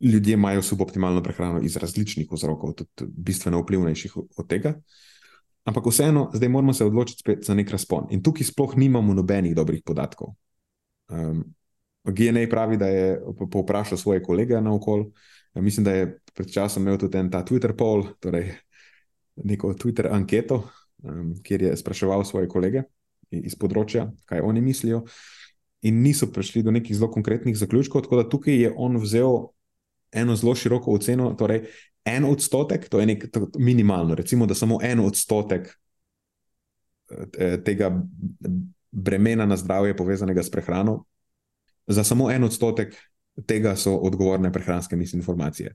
ljudje imajo suboptimalno prehrano iz različnih vzrokov, tudi bistveno vplivnejših od tega. Ampak vseeno, zdaj moramo se odločiti za nek razpon. In tukaj sploh nimamo nobenih dobrih podatkov. Um, GNA pravi, da je povprašal svoje kolege na okol. Ja, mislim, da je pred časom imel tudi en ta Twitter poll, torej neko Twitter anketo, um, kjer je spraševal svoje kolege iz področja, kaj oni mislijo. In niso prišli do nekih zelo konkretnih zaključkov, tako da tukaj je on vzel eno zelo široko oceno, torej en odstotek, to je nek to, minimalno, recimo, da samo en odstotek eh, tega bremena na zdravje, povezanega s prehrano, za samo en odstotek tega so odgovorne prehranske misinformacije.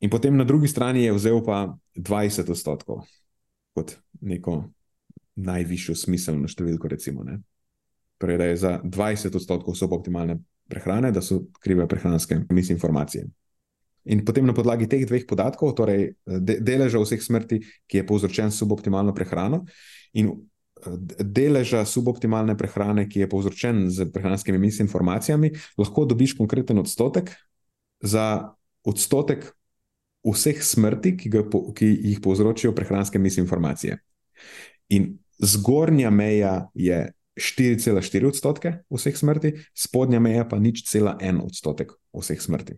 In potem na drugi strani je vzel pa 20 odstotkov kot neko najvišjo smiselno številko. Recimo, torej, da je za 20 odstotkov suboptimalne prehrane, da so krive prehranske misinformacije. In potem na podlagi teh dveh podatkov, torej de deleža vseh smrti, ki je povzročen s suboptimalno prehrano, in deleža suboptimalne prehrane, ki je povzročen z prehranskimi misinformacijami, lahko dobiš konkreten odstotek za odstotek vseh smrti, ki, ga, ki jih povzročijo prehranske misinformacije. In zgornja meja je 4,4 odstotke vseh smrti, spodnja meja pa nič cela en odstotek vseh smrti.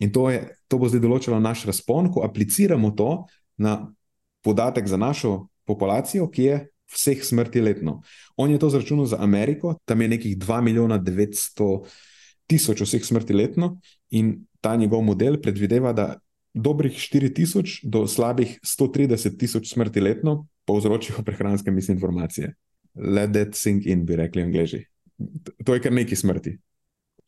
In to, je, to bo zdaj določilo naš razpon, ko apliciramo to na podatek za našo populacijo, ki je vseh smrti letno. On je to zračunal za Ameriko, tam je nekih 2 milijona 900 tisoč vseh smrti letno, in ta njegov model predvideva, da dobrih 4 tisoč do slabih 130 tisoč smrti letno povzročijo prehranske misinformacije. Let that sink in, bi rekli angliži. To je kar nekaj smrti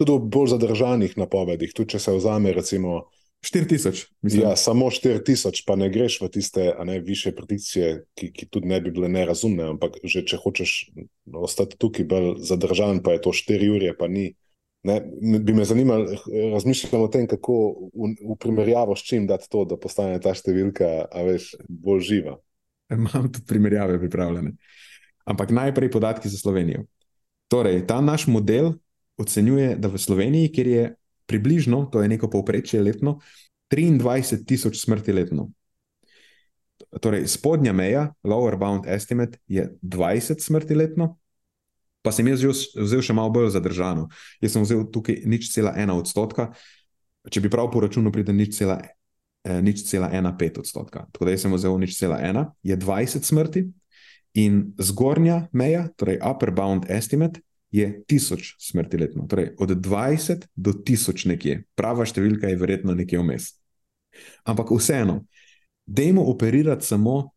tudi v bolj zadržanih napovedih. Tudi če se vzame, recimo, 4000. Ja, samo 4000, pa ne greš v tiste ne, više predikcije, ki, ki tudi ne bi bile nerazumne. Ampak že če hočeš ostati tukaj bolj zadržan, pa je to 4 ure, pa ni. Ne, bi me zanimalo, razmišljamo o tem, kako v, v primerjavo s čim dati to, da postane ta številka veš, bolj živa. Imam tudi primerjave pripravljene. Ampak najprej podatki za Slovenijo. Torej, ta naš model ocenjuje, da v Sloveniji, kjer je približno, to je neko povprečje letno, 23 tisoč smrti letno. Torej, spodnja meja, lower bound estimate, je 20 smrti letno, pa sem jaz vzel še malo bolj zadržano. Jaz sem vzel tukaj nič cela ena odstotka, če bi prav po računu pride nič cela, eh, nič cela ena pet odstotka. Tako da sem vzel nič cela ena, je 20 smrti in zgornja meja, torej upper bound estimate, je tisoč smrti letno. Torej, od 20 do 1000 nekje. Prava številka je verjetno nekje vmes. Ampak vseeno, dajmo operirati samo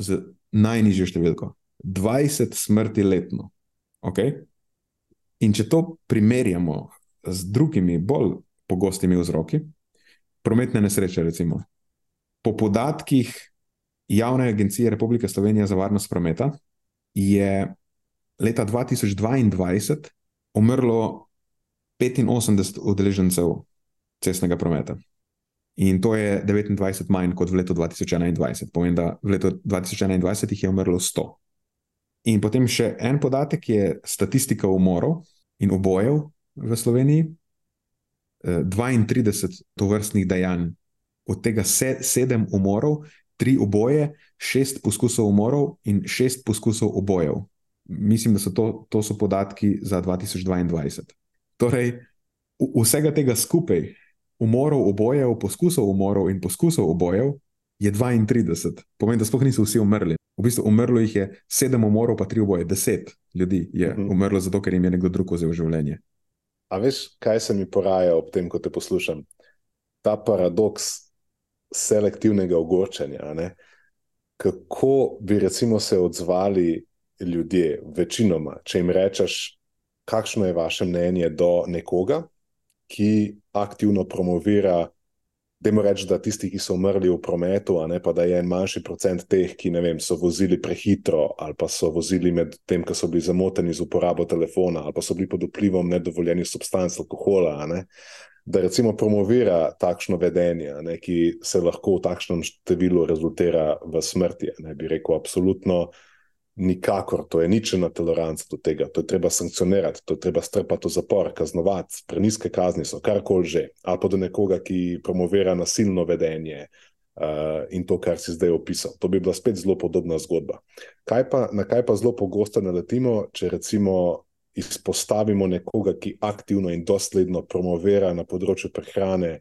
z najnižjo številko. 20 smrti letno. Okay? In če to primerjamo z drugimi, bolj pogostimi vzroki, prometne nesreče, recimo, po podatkih Javne agencije Republike Slovenije za varnost prometa, je leta 2022 umrlo 85 udeležencev cestnega prometa. In to je 29 manj kot v letu 2021. Pomeni, da v letu 2021 jih je umrlo 100. In potem še en podatek je statistika umorov in obojev v Sloveniji. 32 eh, tovrstnih dejanj, od tega 7 umorov, 3 oboje, 6 poskusov umorov in 6 poskusov obojev mislim, da so to, to so podatki za 2022. Torej, vsega tega skupaj, umorov obojev, poskusov umorov in poskusov obojev, je 32. Pomeni, da sploh niso vsi umrli. V bistvu umrlo jih je sedem umorov, pa tri oboje, deset ljudi je mhm. umrlo zato, ker jim je nekdo drug vzel življenje. A veš, kaj se mi poraja ob tem, ko te poslušam? Ta paradoks selektivnega ogorčanja. Kako bi recimo se odzvali ljudje, večinoma, če jim rečeš, kakšno je vaše mnenje do nekoga, ki aktivno promovira Dajmo reči, da tisti, ki so umrli v prometu, ne pa da je en manjši procent teh, ki vem, so vozili prehitro ali pa so vozili med tem, ko so bili zamoteni z uporabo telefona ali pa so bili pod vplivom nedovoljenih substanc, alkohola. Da recimo promovira takšno vedenje, ne, ki se lahko v takšnem številu rezultira v smrti. Ne bi rekel, absolutno nikakor, to je ničena toleranca do tega, to je treba sankcionirati, to je treba strpati v zapor, kaznovati, preniske kazni so, karkoli že, ali pa do nekoga, ki promovira nasilno vedenje uh, in to, kar si zdaj opisal. To bi bila spet zelo podobna zgodba. Kaj pa, na kaj pa zelo pogosto naletimo, če recimo izpostavimo nekoga, ki aktivno in dosledno promovira na področju prehrane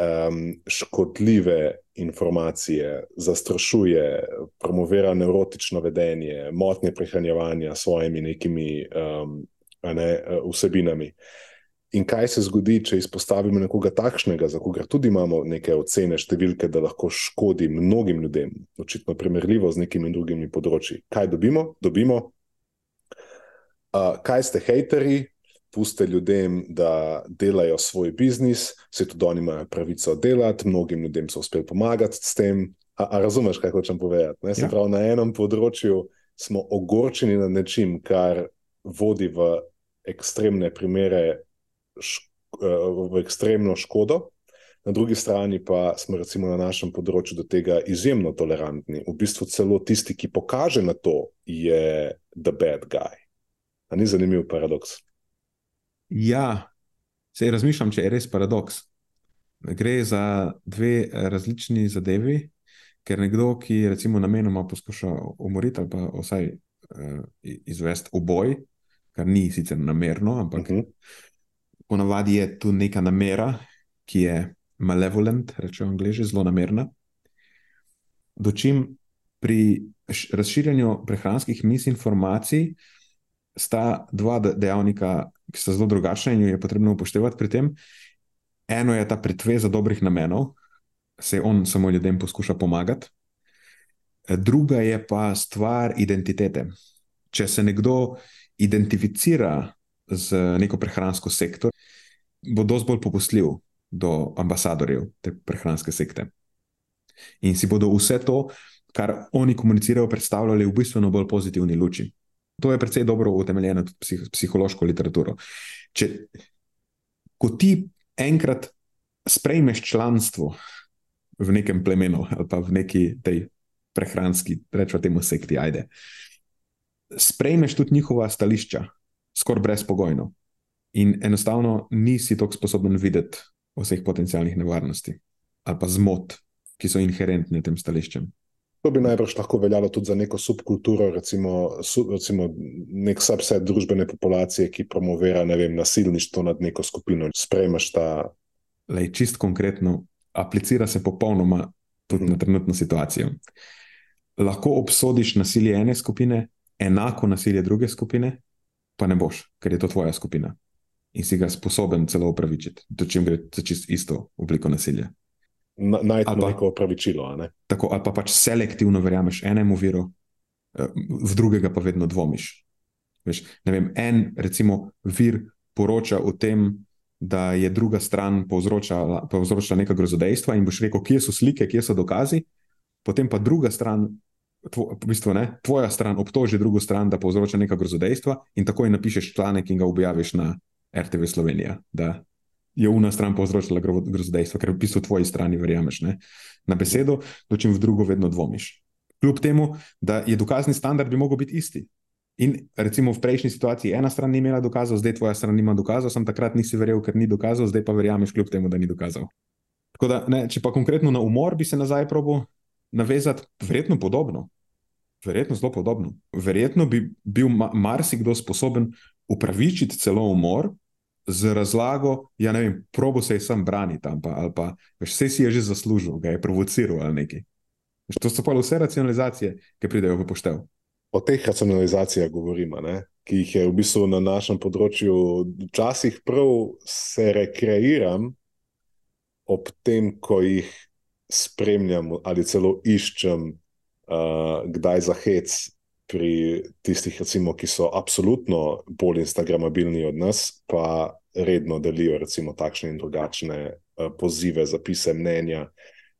um, škodljive informacije, zastrašuje, promovira neurotično vedenje, motnje prehranjevanja s svojimi nekimi um, ne, vsebinami. In kaj se zgodi, če izpostavimo nekoga takšnega, za koga tudi imamo neke ocene, številke, da lahko škodi mnogim ljudem, očitno primerljivo z nekimi drugimi področji. Kaj dobimo? Dobimo. Uh, kaj ste hateri, puste ljudem, da delajo svoj biznis, se tudi oni imajo pravico delati, mnogim ljudem so uspeli pomagati s tem. A, a razumeš, kaj hočem povedati? Ne? Se ja. pravi, na enem področju smo ogorčeni nad nečim, kar vodi v ekstremne primere, eh, v ekstremno škodo. Na drugi strani pa smo recimo na našem področju do tega izjemno tolerantni. V bistvu celo tisti, ki pokaže na to, je the bad guy. A ni zanimiv paradoks? Ja, se razmišljam, če je res paradoks. Gre za dve različni zadevi, ker nekdo, ki recimo namenoma poskuša umoriti ali pa vsaj uh, izvesti oboj, kar ni sicer namerno, ampak uh mhm. -huh. ponavadi je tu neka namera, ki je malevolent, rečemo angliži, zelo namerna. Dočim pri razširjanju prehranskih misinformacij sta dva dejavnika, ki sta zelo drugačna in jo je potrebno upoštevati pri tem. Eno je ta pretveza dobrih namenov, se on samo ljudem poskuša pomagati, druga je pa stvar identitete. Če se nekdo identificira z neko prehransko sektor, bo dosti bolj popustljiv do ambasadorjev te prehranske sekte. In si bodo vse to, kar oni komunicirajo, predstavljali v bistveno bolj pozitivni luči. To je precej dobro utemeljeno tudi psih, psihološko literaturo. Če, ko ti enkrat sprejmeš članstvo v nekem plemenu ali pa v neki tej prehranski, rečemo temu sekti, ajde, sprejmeš tudi njihova stališča, skoraj brezpogojno. In enostavno nisi tako sposoben videti vseh potencijalnih nevarnosti ali pa zmot, ki so inherentne tem stališčem. To bi najbrž lahko veljalo tudi za neko subkulturo, recimo, su, recimo nek subset družbene populacije, ki promovira vem, nasilništvo nad neko skupino. Sprejmeš ta. Lej, čist konkretno, aplicira se popolnoma tudi na trenutno situacijo. Lahko obsodiš nasilje ene skupine, enako nasilje druge skupine, pa ne boš, ker je to tvoja skupina in si ga sposoben celo upravičiti, da čim gre za čist isto obliko nasilja najti neko opravičilo. Ne? Tako, ali pa pač selektivno verjameš enemu viru, eh, v drugega pa vedno dvomiš. Veš, vem, en, recimo, vir poroča o tem, da je druga stran povzročala, povzročala neka grozodejstva, in boš rekel, kje so slike, kje so dokazi, potem pa druga stran, tvo, v bistvu ne, tvoja stran obtoži drugo stran, da povzroča neka grozodejstva, in takoj napišeš članek in ga objaviš na RTV Slovenija, da je ena stran povzročila grozodejstvo, ker v bistvu tvoji strani verjameš ne? na besedo, dočim v drugo vedno dvomiš. Kljub temu, da je dokazni standard bi mogel biti isti. In recimo v prejšnji situaciji ena stran ni imela dokazov, zdaj tvoja stran nima dokazov, sem takrat nisi verjel, ker ni dokazov, zdaj pa verjameš, kljub temu, da ni dokazov. Tako da, ne, če pa konkretno na umor bi se nazaj probo navezati, verjetno podobno. Verjetno zelo podobno. Verjetno bi bil marsikdo sposoben upravičiti celo umor, z razlago, ja, ne vem, probo se je sam braniti tam, pa, ali pa vse si je že zaslužil, ga je provociral ali nekaj. Veš, to so pa vse racionalizacije, ki pridejo v poštev. O teh racionalizacijah govorimo, ne? ki jih je v bistvu na našem področju, včasih prav se rekreiram ob tem, ko jih spremljam ali celo iščem, uh, kdaj za hec. Pri tistih, recimo, ki so absolutno bolj instagramabilni od nas, pa redno delijo recimo, takšne in drugačne uh, pozive, zapise, mnenja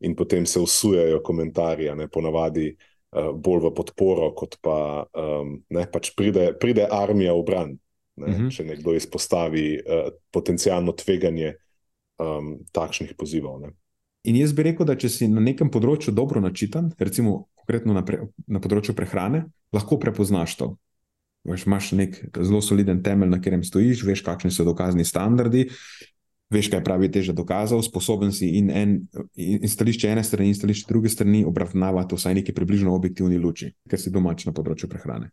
in potem se usujajo komentarje, ne ponavadi uh, bolj v podporo, kot pa um, ne, pač pride, pride armija v bran. Ne, uh mhm. -huh. Če nekdo izpostavi uh, potencijalno tveganje um, takšnih pozivov. Ne. In jaz bi rekel, da če si na nekem področju dobro načitan, recimo konkretno na, pre, na področju prehrane, lahko prepoznaš to. Veš, imaš nek zelo soliden temelj, na katerem stojiš, veš, kakšni so dokazni standardi, veš, kaj pravi teže dokazov, sposoben si in, en, in stališče ene strani in stališče druge strani obravnavati vsaj neki približno objektivni luči, ker si domač na področju prehrane.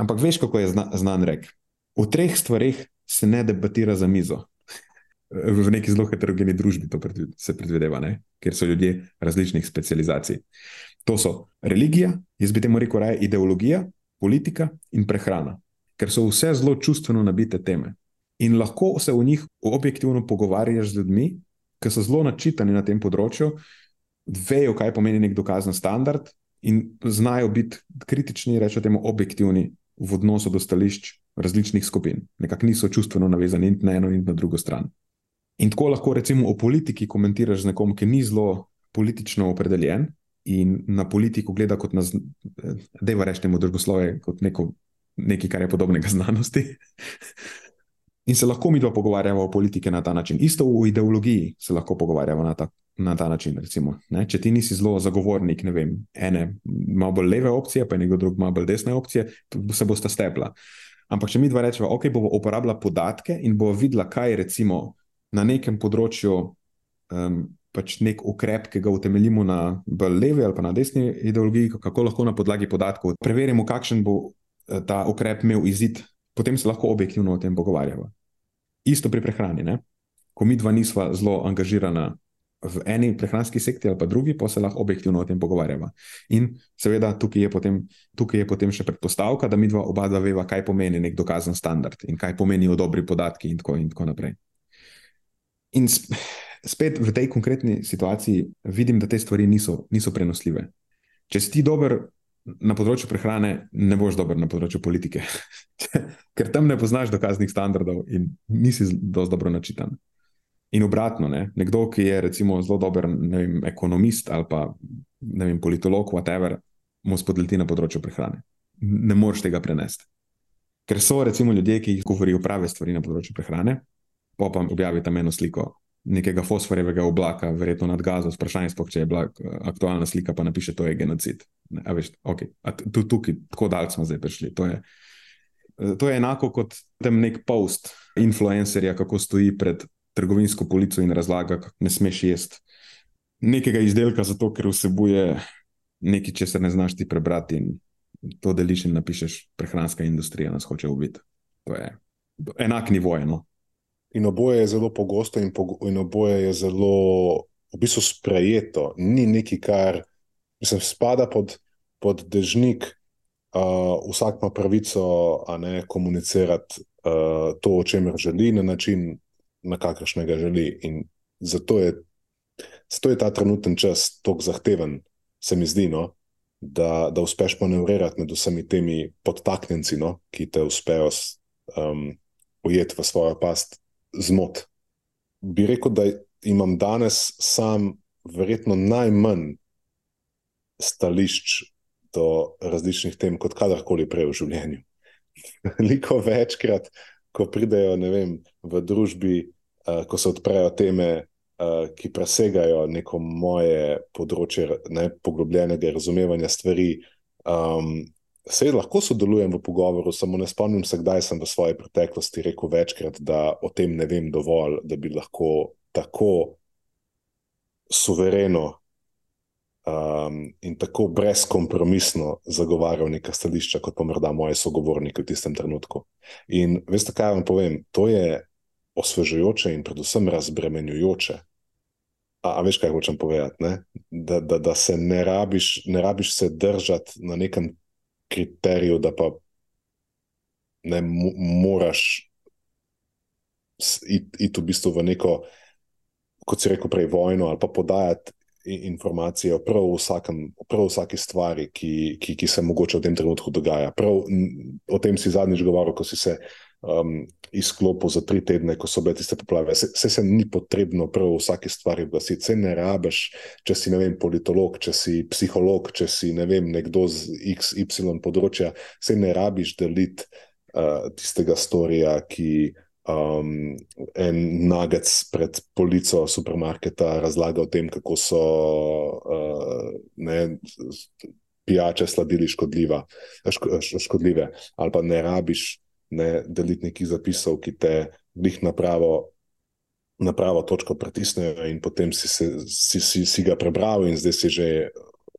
Ampak veš, kako je zna, znan rek. V treh stvarih se ne debatira za mizo. V neki zelo heterogeni družbi to se predvideva, ne? ker so ljudje različnih specializacij. To so religija, jaz bi temu rekel raje ideologija, politika in prehrana, ker so vse zelo čustveno nabite teme. In lahko se v njih objektivno pogovarjaš z ljudmi, ki so zelo načitani na tem področju, vejo, kaj pomeni nek dokazen standard in znajo biti kritični, rečemo, objektivni v odnosu do stališč različnih skupin. Nekako niso čustveno navezani na eno in na drugo stran. In tako lahko, recimo, o politiki komentiraš z nekom, ki ni zelo politično opredeljen in na politiko gleda kot na, da je rečemo, družboslove, kot neko, nekaj, kar je podobnega znanosti. [LAUGHS] In se lahko mi dva pogovarjamo o politiki na ta način. Isto v ideologiji se lahko pogovarjamo na ta, na ta način. Recimo, Če ti nisi zelo zagovornik vem, ene, malo bolj leve opcije, pa nekdo drug, malo bolj desne opcije, se bosta stepla. Ampak če mi dva rečemo, ok, bomo uporabljali podatke in bomo videla, kaj je recimo na nekem področju. Um, Pač nek ukrep, ki ga utemeljimo na levi ali pa na desni ideologiji, kako lahko na podlagi podatkov preverimo, kakšen bo eh, ta ukrep imel izid, potem se lahko objektivno o tem pogovarjamo. Isto pri prehrani. Ne? Ko mi dva nisva zelo angažirana v eni prehranski sekti ali pa drugi, pa se lahko objektivno o tem pogovarjamo. In seveda tukaj je, potem, tukaj je potem še predpostavka, da mi dva oba dva veva, kaj pomeni nek dokazen standard in kaj pomenijo dobri podatki in tako, in tako naprej. In spet v tej konkretni situaciji vidim, da te stvari niso, niso prenosljive. Če si ti dober na področju prehrane, ne boš dober na področju politike, [LAUGHS] ker tam ne poznaš dokaznih standardov in nisi dovolj dobro načitan. In obratno, ne? nekdo, ki je recimo zelo dober vem, ekonomist ali pa vem, politolog, whatever, mu spodleti na področju prehrane. Ne moreš tega prenesti. Ker so recimo ljudje, ki govorijo prave stvari na področju prehrane, pa pa objavite eno sliko nekega fosforjevega oblaka, verjetno nad gazo, vprašanje sploh, če je bila aktualna slika, pa napiše, to je genocid. A veš, okay. a tudi tukaj, tako daleč smo zdaj prišli. To je, to je enako kot tem nek post influencerja, kako stoji pred trgovinsko polico in razlaga, kako ne smeš jesti nekega izdelka, zato ker vsebuje nekaj, če se ne znaš ti prebrati in to deliš in napišeš, prehranska industrija nas hoče ubiti. To je enak nivo. No? In oboje je zelo pogosto, in, po, in oboje je zelo v bistvu sprejeto. Ni nekaj, kar mislim, spada pod, pod dežnik. Uh, vsak ima pravico ne, komunicirati uh, to, o čemer želi, na način, na kakršnega želi. In zato je, zato je ta trenuten čas tako zahteven, se mi zdi, no, da, da uspeš manevrirati med vsemi temi podtaknjenci, no, ki te uspejo um, ujeti v svojo past zmot. Bi rekel, da imam danes sam verjetno najmanj stališč do različnih tem, kot kadarkoli prej v življenju. [LAUGHS] Veliko večkrat, ko pridejo vem, v družbi, uh, ko se odprejo teme, uh, ki presegajo neko moje področje ne, poglobljenega razumevanja stvari, um, Se lahko sodelujem v pogovoru, samo ne spomnim se, kdaj sem v svoji preteklosti rekel večkrat, da o tem ne vem dovolj, da bi lahko tako suvereno um, in tako brezkompromisno zagovarjal neka stališča, kot pa morda moje sogovornike v tistem trenutku. In veste, kaj vam povem? To je osvežujoče in predvsem razbremenjujoče. A, a veš, kaj hočem povedati? Da, da, da se ne rabiš, ne rabiš se držati na nekem kriteriju, da pa ne moraš iti it v bistvu v neko, kot si rekel, prej vojno ali pa podajati informacije o prav, vsakem, prav vsaki stvari, ki, ki, ki se mogoče v tem trenutku dogaja. Prav, o tem si zadnjič govoril, ko si se um, izklopil za tri tedne, ko so bile tiste poplave. Se, se, ni potrebno prav vsaki stvari oglasiti, se ne rabeš, če si vem, politolog, če si psiholog, če si ne vem, nekdo z XY področja, se ne rabiš deliti uh, tistega storija, ki. Um, en nagec pred polico supermarketa razlaga o tem, kako so uh, ne, pijače sladili škodljiva, ško, škodljive, ali pa ne rabiš ne deliti nekih zapisov, ki te njih na pravo, na pravo točko pritisnejo, in potem si, se, si, si, si ga prebral, in zdaj si že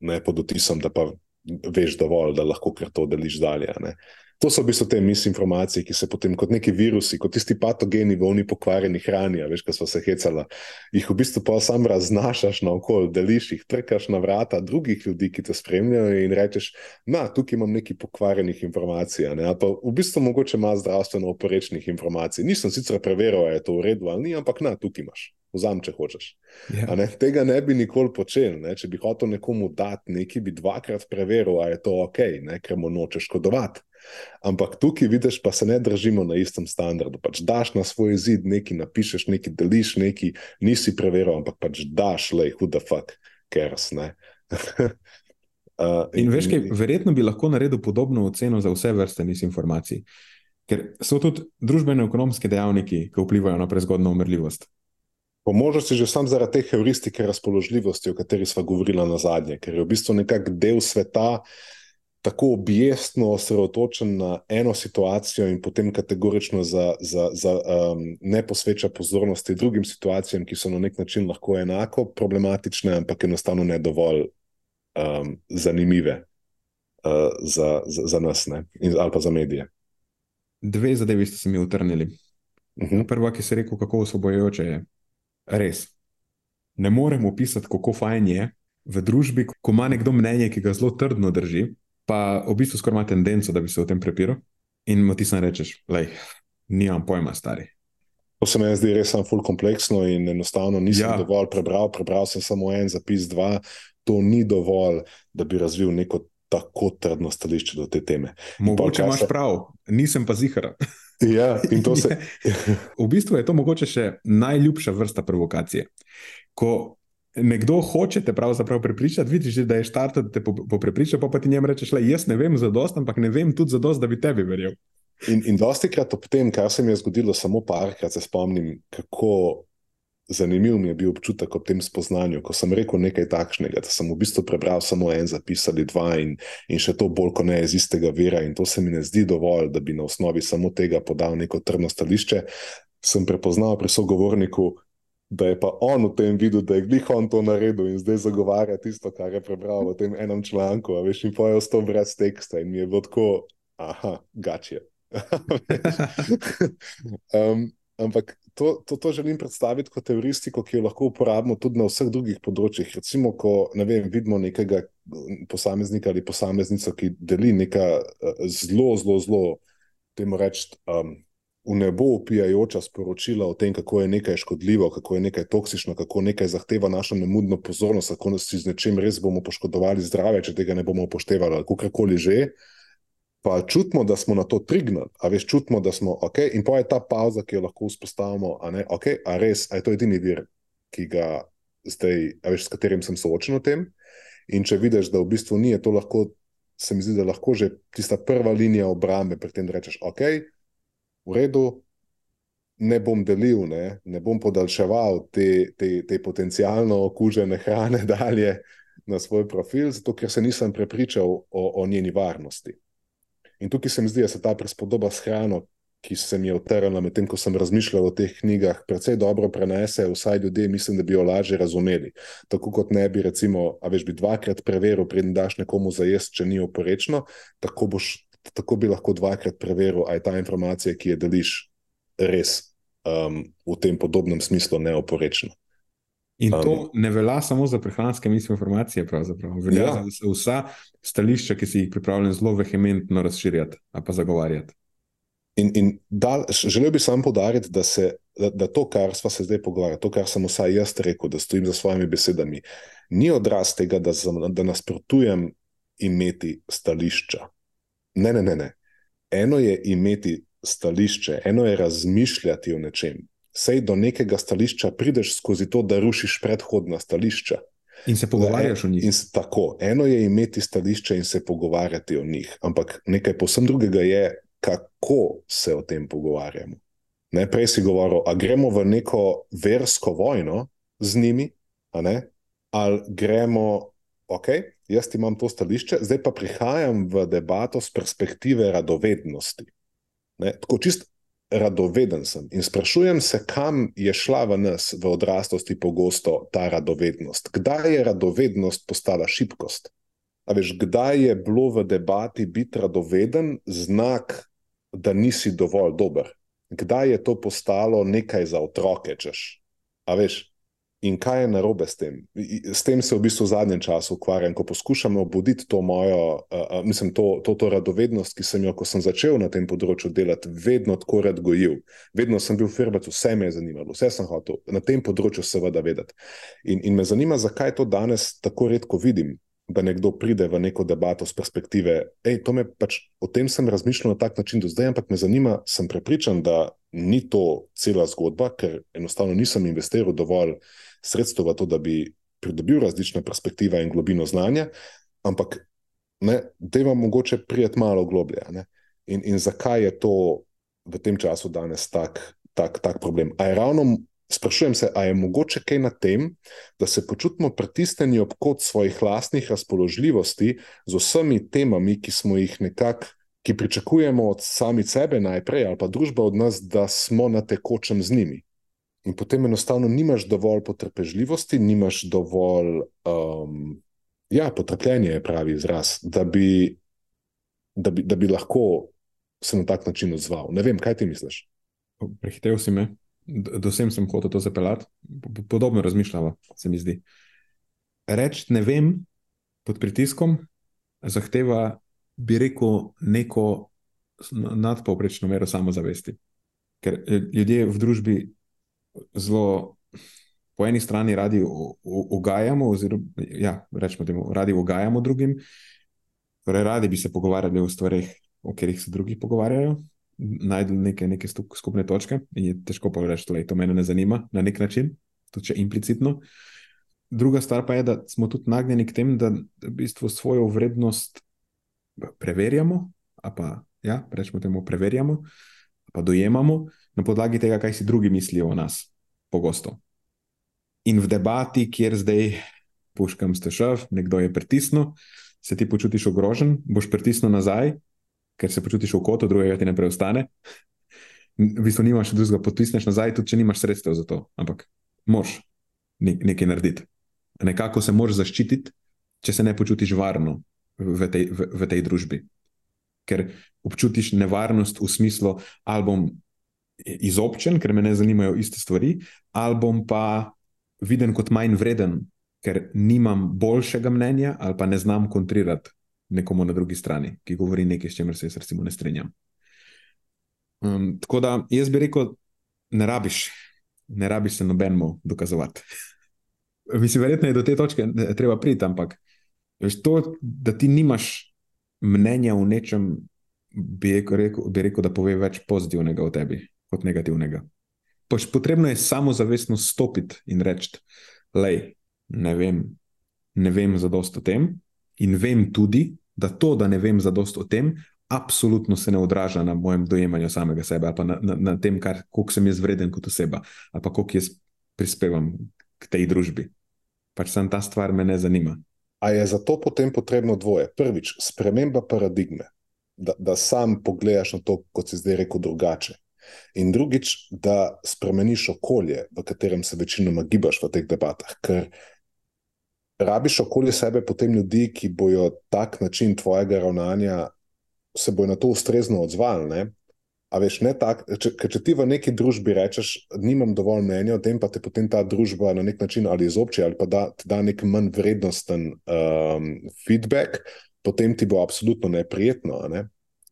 ne pod otisom, da pa veš dovolj, da lahko kar to deliš dalje. Ne. To so v bistvu te misinformacije, ki se potem kot neki virusi, kot tisti patogeni v oni pokvarjeni hrani, veš, ko smo se hecali, jih v bistvu pa sam raznašaš na okolje, deliš jih, trkaš na vrata drugih ljudi, ki te spremljajo in rečeš, na, tukaj imam nekaj pokvarjenih informacij, ne? ali pa v bistvu mogoče ima zdravstveno oporečnih informacij. Nisem sicer preveril, ali je to v redu ali ni, ampak na, tukaj imaš. Vzam, če hočeš. Yeah. Ja. Ne? Tega ne bi nikoli počel. Ne? Če bi hotel nekomu dati nekaj, bi dvakrat preveril, ali je to ok, ne? ker mu nočeš škodovati. Ampak tukaj vidiš, pa se ne držimo na istem standardu. Pač daš na svoj zid nekaj, napišeš nekaj, deliš nekaj, nisi preveril, ampak pač daš, le, huda fuck, kers. uh, [LAUGHS] in, in veš, kaj, verjetno bi lahko naredil podobno oceno za vse vrste misinformacij. Ker so tudi družbeno-ekonomski dejavniki, ki vplivajo na prezgodno umrljivost. Po možnosti že sam zaradi te heuristike razpoložljivosti, o kateri smo govorili na zadnje, ker je v bistvu nekak del sveta, uh, tako objestno osredotočen na eno situacijo in potem kategorično za, za, za, um, ne posveča pozornosti drugim situacijam, ki so na nek način lahko enako problematične, ampak enostavno ne dovolj um, zanimive uh, za, za, za nas in, ali pa za medije. Dve zadevi ste se mi utrnili. Uh mhm. -huh. Prva, ki se je rekel, kako osvobojujoče je, res. Ne morem opisati, kako fajn je v družbi, ko ima nekdo mnenje, ki ga zelo trdno drži, pa v bistvu skoraj ima tendenco, da bi se o tem prepiral. In ti sam rečeš, da nimam pojma, stari. To se mi zdi res samo ful kompleksno in enostavno nisem ja. dovolj prebral. Prebral sem samo en zapis, dva. To ni dovolj, da bi razvil neko tako trdno stališče do te teme. Mogoče imaš prav, nisem pa zihar. [LAUGHS] Ja, in to se. [LAUGHS] v bistvu je to mogoče še najljubša vrsta provokacije. Ko nekdo hoče te pravzaprav prepričati, vidiš, da je štart, da te bo prepričal, pa, ti njemu rečeš, da jaz ne vem za dost, ampak ne vem tudi za dost, da bi tebi verjel. In, in dosti krat ob tem, kar se mi je zgodilo, samo parkrat se spomnim, kako zanimiv mi je bil občutek ob tem spoznanju, ko sem rekel nekaj takšnega, da sem v bistvu prebral samo en zapis ali dva in, in še to bolj kot ne iz istega vira in to se mi ne zdi dovolj, da bi na osnovi samo tega podal neko trdno stališče. Sem prepoznal pri sogovorniku, da je pa on v tem videl, da je glih on to naredil in zdaj zagovarja tisto, kar je prebral v tem enem članku. Veš, in pojejo s to brez teksta in je bilo tako, aha, gače. [LAUGHS] um, ampak to, to, to želim predstaviti kot teoristiko, ki jo lahko uporabimo tudi na vseh drugih področjih. Recimo, ko ne vem, vidimo nekega posameznika ali posameznico, ki deli nekaj uh, zelo, zelo, zelo, temu reči. Um, v nebo upijajoča sporočila o tem, kako je nekaj škodljivo, kako je nekaj toksično, kako nekaj zahteva našo nemudno pozornost, kako si z nečem res bomo poškodovali zdravje, če tega ne bomo upoštevali, ali kakorkoli že. Pa čutimo, da smo na to trignili, a veš, čutimo, da smo ok, in pa je ta pauza, ki jo lahko vzpostavimo, a ne, ok, a res, a je to edini vir, ki ga zdaj, a veš, s katerim sem soočen v tem. In če vidiš, da v bistvu ni, je to lahko, se mi zdi, da lahko že tista prva linija obrambe, pri tem, da rečeš, ok, v redu, ne bom delil, ne, ne bom podaljševal te, te, te potencijalno okužene hrane [LAUGHS] dalje na svoj profil, zato ker se nisem prepričal o, o njeni varnosti. In tukaj se mi zdi, da se ta prispodoba s hrano, ki se mi je utrla medtem, ko sem razmišljal o teh knjigah, precej dobro prenese, vsaj ljudje, mislim, da bi jo lažje razumeli. Tako kot ne bi, recimo, a veš, bi dvakrat preveril, preden daš nekomu za jesti, če ni oporečno, tako boš tako bi lahko dvakrat preveril, ali je ta informacija, ki jo deliš, res um, v tem podobnem smislu neoporečna. In to um, ne velja samo za prehranske misinformacije, pravzaprav. Velja ja. za vsa stališča, ki si jih pripravljen zelo vehementno razširjati ali pa zagovarjati. In, in dal, želel bi samo podariti, da, da, da to, kar smo se zdaj pogovarjali, to, kar sem vsaj jaz rekel, da stojim za svojimi besedami, ni odraz tega, da, da nasprotujem imeti stališča. Ne, ne, ne, ne. Eno je imeti stališče, eno je razmišljati o nečem. Sej do nekega stališča prideš skozi to, da rušiš predhodna stališča. In se pogovarjaš o njih. In, tako, eno je imeti stališče in se pogovarjati o njih, ampak nekaj posebno drugega je, kako se o tem pogovarjamo. Ne, prej si govoril, da gremo v neko versko vojno z njimi, ali gremo, ok, jaz imam to stališče, zdaj pa prihajam v debato z perspektive radovednosti. Ne, tako čist radoveden sem in sprašujem se, kam je šla v nas v odraslosti pogosto ta radovednost. Kdaj je radovednost postala šibkost? A veš, kdaj je bilo v debati biti radoveden znak da nisi dovolj dober. Kdaj je to postalo nekaj za otroke, češ? A veš, in kaj je narobe s tem? S tem se v bistvu v zadnjem času ukvarjam, ko poskušam obuditi to mojo, uh, mislim, to, to, to radovednost, ki sem jo, ko sem začel na tem področju delati, vedno tako rad gojil. Vedno sem bil firbec, vse me je zanimalo, vse sem hotel na tem področju seveda vedeti. In, in me zanima, zakaj to danes tako redko vidim da nekdo pride v neko debato z perspektive. Ej, pač, o tem sem razmišljal na tak način do zdaj, ampak me zanima, sem prepričan, da ni to cela zgodba, ker enostavno nisem investiral dovolj sredstev v to, da bi pridobil različne perspektive in globino znanja, ampak da imam mogoče prijeti malo globlje. In, in zakaj je to v tem času danes tak, tak, tak problem? A je ravno Sprašujem se, ali je mogoče kaj na tem, da se počutimo pritisnjeni ob kot svojih lastnih razpoložljivosti z vsemi temami, ki smo jih nekako, ki pričakujemo od sami sebe najprej, ali pa družba od nas, da smo na tekočem z njimi. In potem enostavno nimaš dovolj potrpežljivosti, nimaš dovolj, um, ja, potrpljenje je pravi izraz, da bi, da, bi, da bi lahko se na tak način odzval. Ne vem, kaj ti misliš? Prehitev si me do sem sem hotel to zapeljati, podobno razmišljamo, se mi zdi. Reči ne vem pod pritiskom zahteva, bi rekel, neko nadpovprečno mero samozavesti. Ker eh, ljudje v družbi zelo, po eni strani, radi ugajamo, oziroma, ja, rečemo temu, radi ugajamo drugim, torej radi bi se pogovarjali o stvarih, o katerih se drugi pogovarjajo, najdel neke, neke skupne točke in je težko povedati, da to mene ne zanima na nek način, tudi če implicitno. Druga stvar pa je, da smo tudi nagnjeni k temu, da v bistvu svojo vrednost preverjamo, pa ja, rečemo temu, preverjamo, pa dojemamo na podlagi tega, kaj si drugi mislijo o nas, pogosto. In v debati, kjer zdaj puškam stešav, nekdo je pritisnil, se ti počutiš ogrožen, boš pritisnil nazaj, ker se počutiš v kotu, drugega ti ne preostane. V bistvu nimaš drugega, potisneš nazaj, tudi če nimaš sredstev za to, ampak moš nekaj narediti. Nekako se moraš zaščititi, če se ne počutiš varno v tej, v, v tej družbi. Ker občutiš nevarnost v smislu, ali bom izobčen, ker me ne zanimajo iste stvari, ali bom pa viden kot manj vreden, ker nimam boljšega mnenja ali pa ne znam kontrirati nekomu na drugi strani, ki govori nekaj, s čimer se jaz recimo ne strinjam. Um, tako da jaz bi rekel, ne rabiš, ne rabiš se nobenemu dokazovati. [LAUGHS] Mislim, verjetno je do te točke treba priti, ampak veš, to, da ti nimaš mnenja o nečem, bi rekel, bi rekel, da pove več pozitivnega o tebi kot negativnega. Pač potrebno je samo zavestno stopiti in reči, da ne vem, ne vem za dosto o tem, in vem tudi, da to, da ne vem za dosto o tem, absolutno se ne odraža na mojem dojemanju samega sebe, ali pa na, na, na tem, kar, koliko sem jaz vreden kot oseba, ali pa koliko jaz prispevam k tej družbi. Pač sem ta stvar me ne zanima. A je zato potem potrebno dvoje? Prvič, sprememba paradigme, da, da sam pogledaš na to, kot si zdaj rekel, drugače. In drugič, da spremeniš okolje, v katerem se večinoma gibaš v teh debatah. Ker rabiš okoli sebe potem ljudi, ki bojo tak način tvojega ravnanja, se bojo na to ustrezno odzvali. A veš, ne tak, če, če ti v neki družbi rečeš, nimam dovolj mnenja o tem, pa te potem ta družba na nek način ali izobči, ali pa da, da nek manj vrednosten um, feedback, potem ti bo absolutno neprijetno. Ne?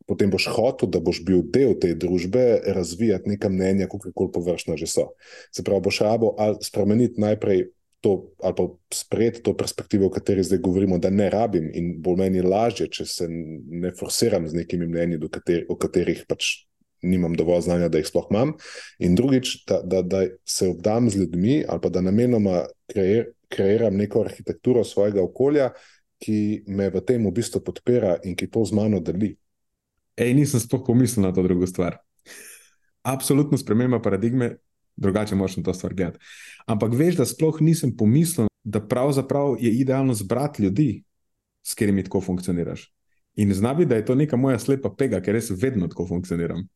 potem boš hotel, da boš bil del te družbe, razvijati neka mnenja, kako koli površna že so. Se pravi, boš rabo ali spremeniti najprej to, ali pa sprejeti to perspektivo, o kateri zdaj govorimo, da ne rabim in bo meni lažje, če se ne forsiram z nekimi mnenji, kateri, o katerih pač nimam dovolj znanja, da jih sploh imam. In drugič, da, da, da se obdam z ljudmi ali pa da namenoma kreir, kreiram neko arhitekturo svojega okolja, ki me v tem v bistvu podpira in ki to z mano deli. Ej, nisem sploh pomislil na to drugo stvar. Absolutno sprememba paradigme, drugače moraš na to stvar gledati. Ampak veš, da sploh nisem pomislil, da pravzaprav je idealno zbrati ljudi, s katerimi tako funkcioniraš. In znabi, da je to neka moja slepa pega, ker res vedno tako funkcioniram.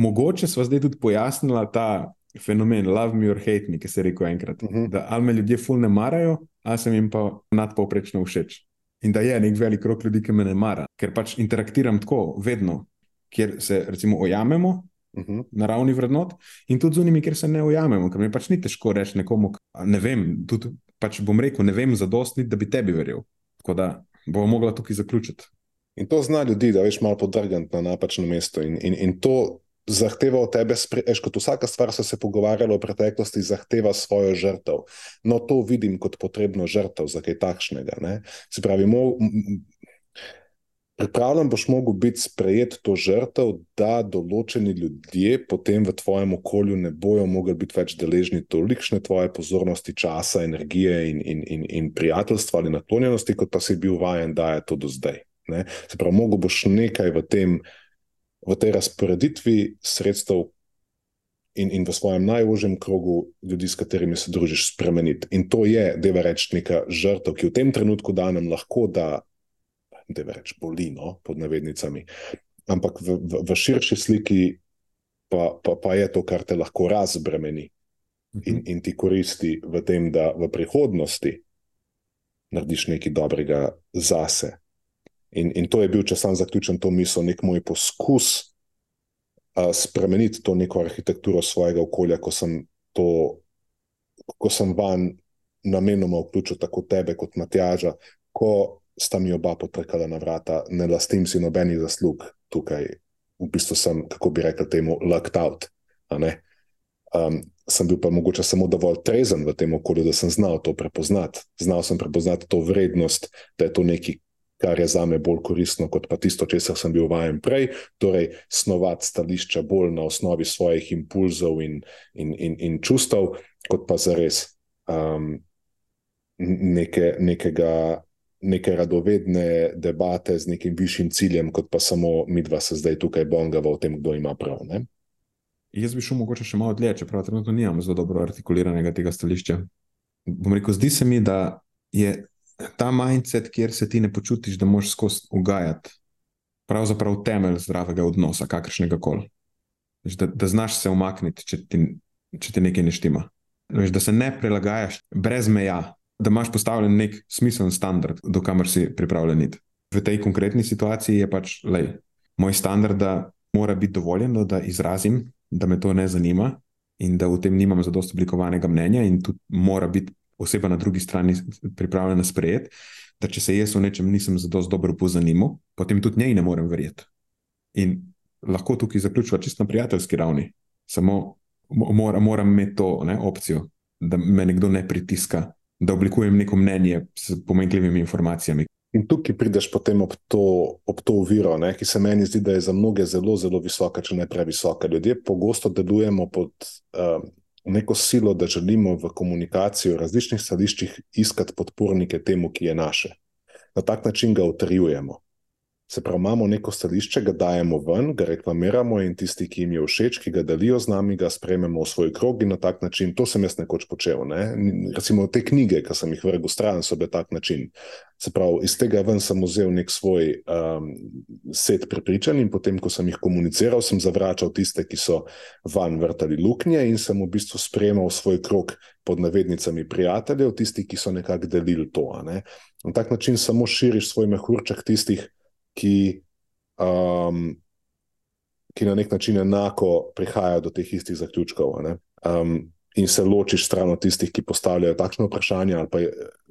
Mogoče sva zdaj tudi pojasnila ta fenomen love me or hate me, ki se je rekel enkrat. Uh Mhm. -huh. Da ali me ljudje ful ne marajo, ali sem jim pa nadpovprečno všeč. In da je nek velik krok ljudi, ki me ne mara, ker pač interaktiram tako, vedno, kjer se recimo ojamemo, Uh -huh. na ravni vrednot, in tudi z unimi, kjer se ne ujamemo, ker mi pač ni težko reči nekomu, ne vem, tudi pač bom rekel, ne vem zadosti, da bi tebi verjel. Tako da bomo mogla tukaj zaključiti. In to zna ljudi, da veš malo podrgati na napačno mesto. In, in, in to zahteva od tebe, spreješ kot vsaka stvar, se pogovarjali v preteklosti, zahteva svojo žrtev. No, to vidim kot potrebno žrtev za kaj takšnega. Ne? Se pravi, mo, pripravljen boš mogel biti sprejet to žrtev, da določeni ljudje potem v tvojem okolju ne bojo mogli biti več deležni tolikšne tvoje pozornosti, časa, energije in, in, in, in prijateljstva ali naklonjenosti, kot pa si bil vajen, da je to do zdaj. Ne? Se pravi, mogo boš nekaj v, tem, v tej razporeditvi sredstev in, in v svojem najožjem krogu ljudi, s katerimi se družiš, spremeniti. In to je, da je reč, neka žrtev, ki v tem trenutku da nam lahko da, da je reč, bolino, pod navednicami. Ampak v, v, v širši sliki pa, pa, pa je to, kar te lahko razbremeni in, in ti koristi v tem, da v prihodnosti narediš nekaj dobrega zase. In, in to je bil, če sam zaključim to misel, nek moj poskus uh, spremeniti to neko arhitekturo svojega okolja, ko sem, to, ko sem van namenoma vključil tako tebe kot Matjaža, ko sta mi oba potrkala na vrata, ne lastim si nobenih zaslug tukaj, v bistvu sem, kako bi rekel, temu locked out. Um, sem bil pa mogoče samo dovolj trezen v tem okolju, da sem znal to prepoznati. Znal sem prepoznati to vrednost, da je to nekaj, kar je za me bolj koristno, kot pa tisto, česar sem bil vajen prej. Torej, snovati stališča bolj na osnovi svojih impulzov in, in, in, in čustev, kot pa zares um, neke, nekega. Neke radovedne debate z nekim višjim ciljem, kot pa samo mi dva se zdaj tukaj bongava o tem, kdo ima prav. Ne? Jaz bi šel mogoče še malo dlje, čeprav trenutno nimam zelo dobro artikuliranega tega stališča. Bom rekel, zdi se mi, da je ta mindset, kjer se ti ne počutiš, da moš skozi ugajati, pravzaprav temelj zdravega odnosa, kakršnega koli. Da, da znaš se umakniti, če ti, če ti nekaj ne štima. Veš, da se ne prilagajaš brez meja, da imaš postavljen nek smiseln standard, do kamer si pripravljen iti. V tej konkretni situaciji je pač, lej, moj standard, da mora biti dovoljeno, da izrazim da me to ne zanima in da v tem nimam zadost oblikovanega mnenja, in tudi mora biti oseba na drugi strani pripravljena sprejeti, da če se jaz v nečem nisem zadost dobro pozanimal, potem tudi njej ne morem verjeti. In lahko tukaj zaključiva čisto na prijateljski ravni, samo mora, moram imeti to ne, opcijo, da me nekdo ne pritiska, da oblikujem neko mnenje s pomenkljivimi informacijami. In tukaj prideš potem ob to, ob to uviro, ne, ki se meni zdi, da je za mnoge zelo, zelo visoka, če ne previsoka. Ljudje pogosto delujemo pod uh, neko silo, da želimo v komunikaciji o različnih stališčih iskati podpornike temu, ki je naše. Na tak način ga utrjujemo. Se pravi, imamo neko stališče, ga dajemo ven, ga reklamiramo in tisti, ki jim je všeč, ki ga delijo z nami, ga sprejmemo v svoj krog in na tak način. To sem jaz nekoč počel. Ne? Recimo te knjige, ki sem jih vrgel stran, so bile tak način. Se pravi, iz tega ven sem vzel nek svoj um, set prepričanj in potem, ko sem jih komuniciral, sem zavračal tiste, ki so van vrtali luknje in sem v bistvu sprejemal svoj krog pod navednicami prijateljev, tisti, ki so nekako delili to. Ne? Na tak način samo širiš svoj mehurček tistih, ki, um, ki na nek način enako prihajajo do teh istih zaključkov. Um, in se ločiš stran od tistih, ki postavljajo takšno vprašanje, ali pa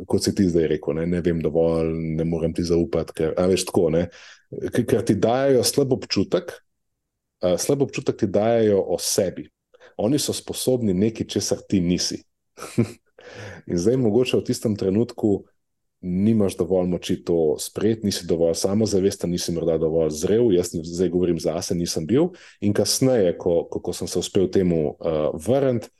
kot si ti zdaj rekel, ne, ne vem dovolj, ne morem ti zaupati, ker veš tako, ne, ker ti dajo slab občutek, uh, slab občutek ti dajo o sebi. Oni so sposobni nekaj, česar ti nisi. [LAUGHS] in zdaj mogoče v tistem trenutku nimaš dovolj moči to sprejeti, nisi dovolj samozavesten, nisi morda dovolj zrel. Jaz zdaj govorim za sebe, nisem bil. In kasneje, ko, ko, ko sem se uspel temu uh, vrniti,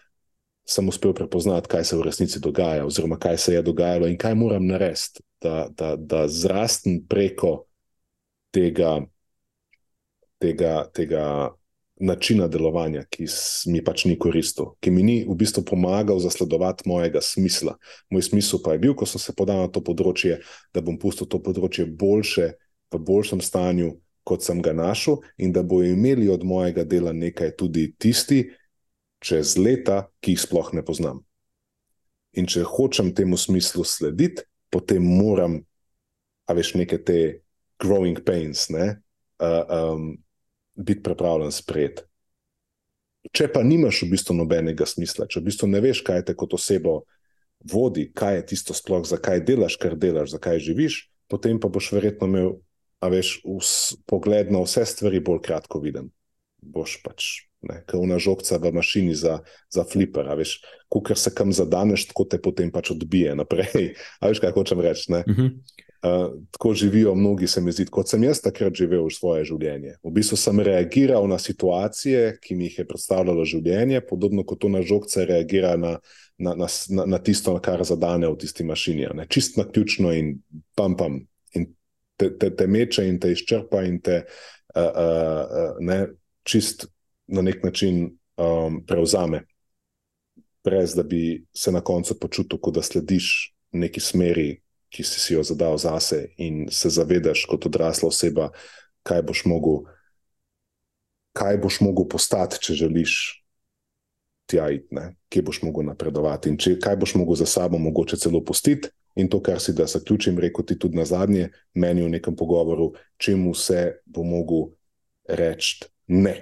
sem uspel prepoznati, kaj se v resnici dogaja, oziroma kaj se je dogajalo in kaj moram narediti, da, da, da zrastem preko tega, tega, tega načina delovanja, ki mi pač ni koristil, ki mi ni v bistvu pomagal zasledovati mojega smisla. Moj smisel pa je bil, ko sem se podal na to področje, da bom pustil to področje boljše, v boljšem stanju. Kot sem ga našel, in da bo imeli od mojega dela nekaj tudi tisti, čez leta, ki jih sploh ne poznam. In če hočem temu smislu slediti, potem moram, a veš, neke te growing pains, ne, uh, um, biti pripravljen sprejeti. Če pa nimaš v bistvu nobenega smisla, če v bistvu ne veš, kaj te kot osebo vodi, kaj je tisto sploh, zakaj delaš, kar delaš, zakaj živiš, potem pa boš verjetno imel, a veš, pogled na vse stvari bolj kratko viden. Boš pač kot una žogca v mašini za, za fliper. Ko se kam zadaneš, tako te potem pač odbije naprej. [LAUGHS] A veš, kaj hočem reči? Uh -huh. Uh, tako živijo mnogi, se mi zdi, kot sem jaz takrat živel svoje življenje. V bistvu sem reagiral na situacije, ki mi jih je predstavljalo življenje, podobno kot ona žogca reagira na, na, na, na, na tisto, kar zadane v tisti mašini. Ne? Čist na ključno in pam pam. In te, te, te meče in te izčrpa, in te uh, uh, ne, čist na nek način um, prevzame, brez da bi se na koncu počutil, kot da slediš neki smeri, ki si, si jo zadal zase, in se zavedaš kot odrasla oseba, kaj boš mogel, kaj boš mogel postati, če želiš. Iti, kje boš mogel napredovati in če, kaj boš mogel za sabo mogoče celo postiti. In to, kar si da zaključim, rekel ti tudi na zadnje, meni v nekem pogovoru, čemu vse bo mogel reči ne.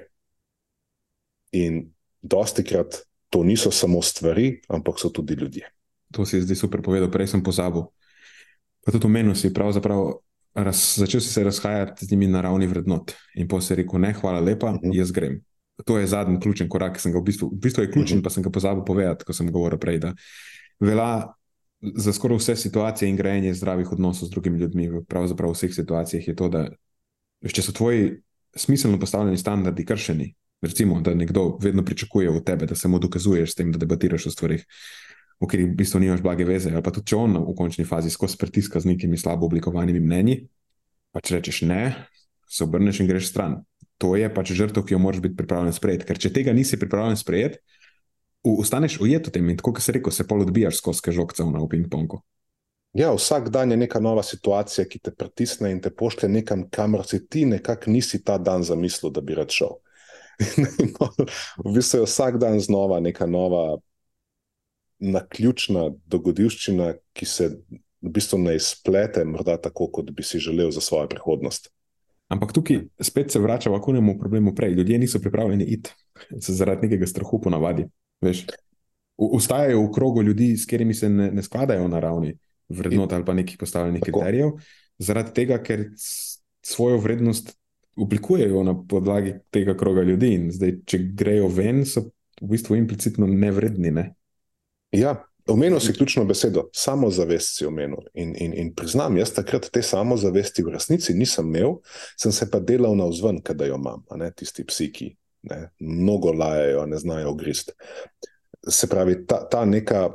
In dosti krat to niso samo stvari, ampak so tudi ljudje. To si zdaj super povedal, prej sem pozabil. Pa tudi omenil si, pravzaprav raz, začel si se razhajati z njimi na ravni vrednot. In pa si rekel, ne, hvala lepa, uh mhm. -huh. jaz grem. To je zadnji ključen korak, ki sem ga v bistvu, v bistvu je ključen, uh mhm. -huh. pa sem ga pozabil povedati, ko sem govoril prej. Vela za skoraj vse situacije in grajenje zdravih odnosov z drugimi ljudmi, pravzaprav v vseh situacijah je to, da če so tvoji smiselno postavljeni standardi kršeni, Recimo, da nekdo vedno pričakuje od tebe, da se mu dokazuješ s tem, da debatiraš o stvarih, v katerih v bistvu nimaš blage veze. Ali pa tudi, če on v končni fazi skozi pritiska z nekimi slabo oblikovanimi mnenji, pa če rečeš ne, se obrneš in greš stran. To je pač žrtev, ki jo moraš biti pripravljen sprejeti. Ker če tega nisi pripravljen sprejeti, ostaneš ujet v tem in tako, kot se reko, se pol odbijaš skozi žogce v ping-pongu. Ja, vsak dan je neka nova situacija, ki te pritisne in te pošlje nekam, kamor si ti nekako nisi ta dan zamislil, da bi rad šel. [LAUGHS] v bistvu je vsak dan znova neka nova, naključna dogodivščina, ki se v bistvu ne izplete, morda tako, kot bi si želel za svojo prihodnost. Ampak tukaj spet se vračamo k unemu problemu prej. Ljudje niso pripravljeni iti zaradi nekega strahu, ponavadi. Ustajajo v krogu ljudi, s katerimi se ne, ne skladajo na ravni vrednot ali pa nekih postavljenih kriterijev, zaradi tega, ker svojo vrednost oblikujejo na podlagi tega kroga ljudi. In zdaj, če grejo ven, so v bistvu implicitno nevredni. Ne? Ja, omenil si ključno besedo, samozavest si omenil. In, in, in priznam, jaz takrat te samozavesti v resnici nisem imel, sem se pa delal na vzven, da jo imam, ne, tisti psiki. Ne, mnogo lajajo, ne znajo grist. Se pravi, ta, ta neka.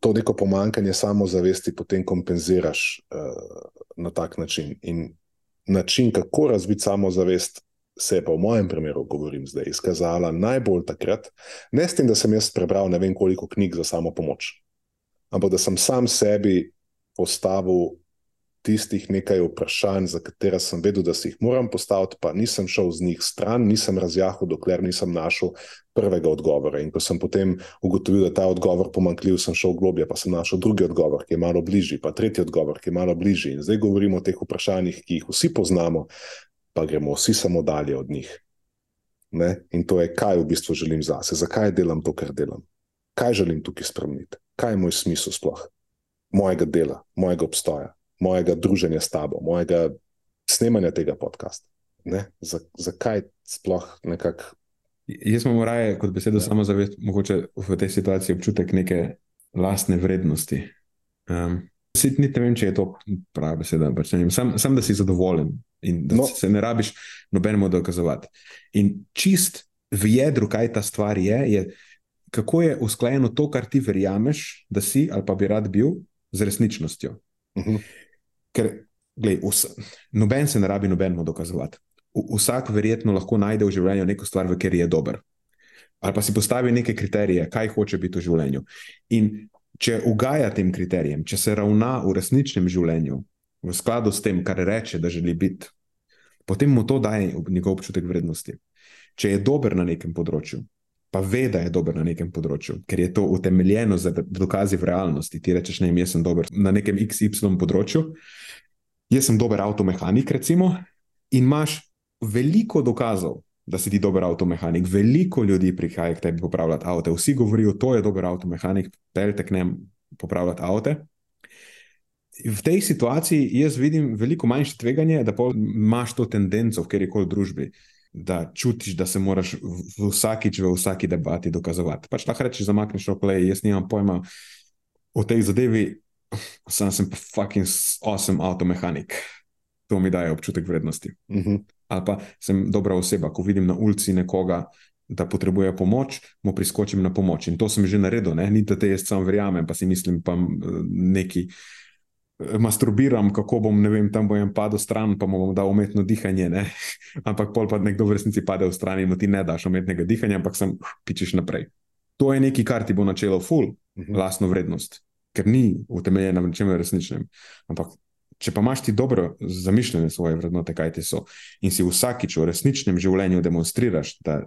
To neko pomankanje samozavesti potem kompenziraš uh, na tak način. In način, kako razviti samozavest, se je pa v mojem primeru, govorim zdaj, izkazala najbolj takrat, ne s tem, da sem jaz prebral ne vem koliko knjig za samo pomoč, ampak da sem sam sebi postavil tistih nekaj vprašanj, za katera sem vedel, da si jih moram postaviti, pa nisem šel z njih stran, nisem razjahal, dokler nisem našel prvega odgovora. In ko sem potem ugotovil, da je ta odgovor pomankljiv, sem šel globje, pa sem našel drugi odgovor, ki je malo bližji, pa tretji odgovor, ki je malo bližji. In zdaj govorimo o teh vprašanjih, ki jih vsi poznamo, pa gremo vsi samo dalje od njih. Ne? In to je, kaj v bistvu želim zase, zakaj delam to, kar delam. kaj želim tukaj spremeniti, kaj je moj smisel sploh mojega dela, mojega obstoja, mojega druženja s tabo, mojega snemanja tega podcasta. Zakaj sploh nekako? Jaz imam raje kot besedo ja. samo zavest, mogoče v tej situaciji občutek neke lastne vrednosti. Um, Vsi niti ne vem, če je to prava beseda. Pač sam, sam, da si zadovoljen in da no. se ne rabiš nobenemu dokazovati. In čist v jedru, kaj ta stvar je, je, kako je usklajeno to, kar ti verjameš, da si ali pa bi rad bil, z resničnostjo. Uh mhm. -huh. Ker, gledaj, vs, noben se ne rabi nobenemu dokazovati. V, vsak verjetno lahko najde v življenju neko stvar, v kateri je dober. Ali pa si postavi neke kriterije, kaj hoče biti v življenju. In če ugaja tem kriterijem, če se ravna v resničnem življenju, v skladu s tem, kar reče, da želi biti, potem mu to daje njegov občutek vrednosti. Če je dober na nekem področju, pa ve, da je dober na nekem področju, ker je to utemeljeno z dokazi v realnosti. Ti rečeš, ne, jaz sem dober na nekem XY področju, jaz sem dober avtomehanik, recimo, in imaš veliko dokazov, da si ti dober avtomehanik. Veliko ljudi prihaja k tebi popravljati avto, vsi govorijo, to je dober avtomehanik, pelte k nam popravljati avto. V tej situaciji jaz vidim veliko manjše tveganje, da imaš to tendenco v kjerkoli družbi da čutiš, da se moraš vsakič v vsaki debati dokazovati. Pač lahko rečeš, zamakneš okle, jaz nimam pojma o tej zadevi, sam sem pa fucking awesome avtomehanik. To mi daje občutek vrednosti. Uh mhm. -huh. Ali pa sem dobra oseba, ko vidim na ulici nekoga, da potrebuje pomoč, mu priskočim na pomoč. In to sem že naredil, ne? ni da te jaz sam verjamem, pa si mislim, pa neki masturbiram, kako bom, ne vem, tam bojem padel stran, pa bom dal umetno dihanje. Ne? [LAUGHS] Ampak pol pa nekdo v resnici pade v stran in ti ne daš umetnega dihanja, ampak sem pičiš naprej. To je nekaj, kar ti bo načelo ful, uh mhm. -huh. lastno vrednost, ker ni utemeljeno na čem resničnem. Ampak če pa imaš ti dobro zamišljene svoje vrednote, kaj ti so, in si vsakič v resničnem življenju demonstriraš, da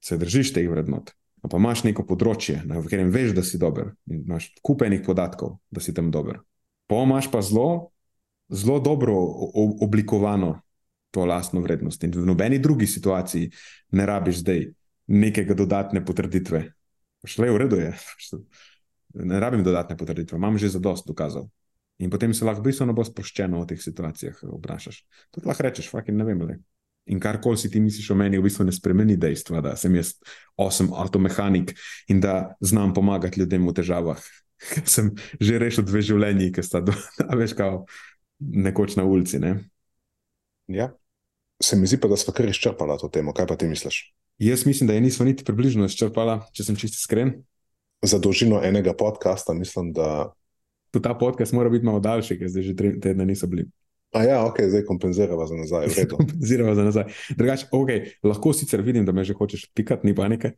se držiš teh vrednot. Pa imaš neko področje, v katerem veš, da si dober, in imaš kupenih podatkov, da si tam dober pa imaš pa zelo, zelo dobro oblikovano to lastno vrednost. In v nobeni drugi situaciji ne rabiš zdaj nekega dodatne potrditve. Šele v redu je, ne rabim dodatne potrditve, imam že zadost dokazov. In potem se lahko bistveno bolj sproščeno v teh situacijah obnašaš. To lahko rečeš, fucking ne vem. Le. In karkoli si ti misliš o meni, v bistvu ne spremeni dejstva, da sem jaz osem avtomehanik in da znam pomagati ljudem v težavah, [LAUGHS] sem že rešil dve življenji, ki sta do, [LAUGHS] veš, kao, nekoč na ulici. Ne? Ja. Se mi zdi pa, da smo kar izčrpali to temo. Kaj pa ti misliš? Jaz mislim, da je nismo niti približno izčrpali, če sem čisto iskren. Za dolžino enega podcasta mislim, da. Tudi ta podcast mora biti malo daljši, ker zdaj že tri tedne niso bili. A ja, ok, zdaj kompenziramo za nazaj. [LAUGHS] kompenziramo za nazaj. Drugač, okay, lahko sicer vidim, da me že hočeš pikati, ni panike.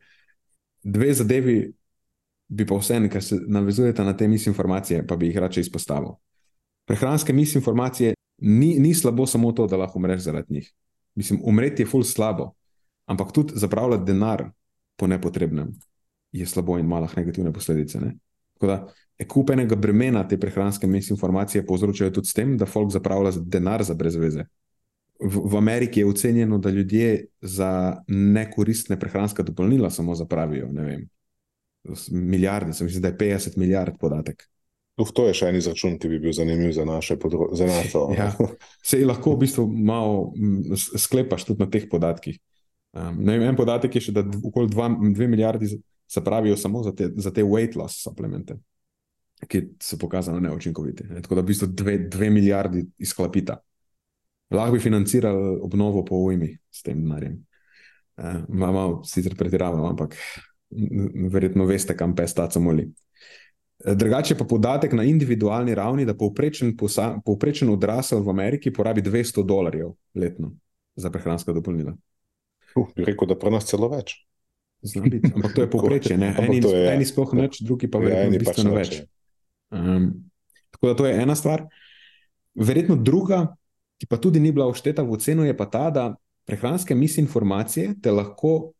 Dve zadevi bi pa vseeno, ker se navezujete na te misinformacije, pa bi jih rače izpostavil. Prehranske misinformacije ni, ni slabo samo to, da lahko umreš zaradi njih. Mislim, umreti je ful slabo, ampak tudi zapravljati denar po nepotrebnem je slabo in malo negativne posledice. Ne? Tako da ekupenega bremena te prehranske misinformacije povzročajo tudi s tem, da folk zapravlja denar za brezveze. V, v Ameriki je ocenjeno, da ljudje za nekoristne prehranske dopolnila samo zapravijo, ne vem, milijarde, se mi zdi, da je 50 milijard podatek. Uf, to je še en izračun, ki bi bil zanimiv za naše področje. [LAUGHS] ja, se lahko v bistvu malo sklepaš tudi na teh podatkih. Um, vem, en podatek je še, da okoli 2 milijardi se pravijo samo za te, za te weight loss supplemente, ki so pokazano neučinkoviti. Ne? Tako da v bistvu 2 milijardi izklapita. Lahko bi financirali obnovo po ujmi s tem denarjem. Uh, malo sicer pretiravamo, ampak verjetno veste, kam pes ta camoli. Drugače pa podatek na individualni ravni, da povprečen, povprečen odrasel v Ameriki porabi 200 dolarjev letno za prehranska dopolnila. Uh, bi rekel, da pa nas celo več. Biti, ampak to je [LAUGHS] povprečje. Eni, eni sploh neč, drugi pa ja, verjetno pač bistveno več. Um, tako da to je ena stvar. Verjetno druga, ki pa tudi ni bila ušteta v ceno, je pa ta, da prehranske misinformacije te lahko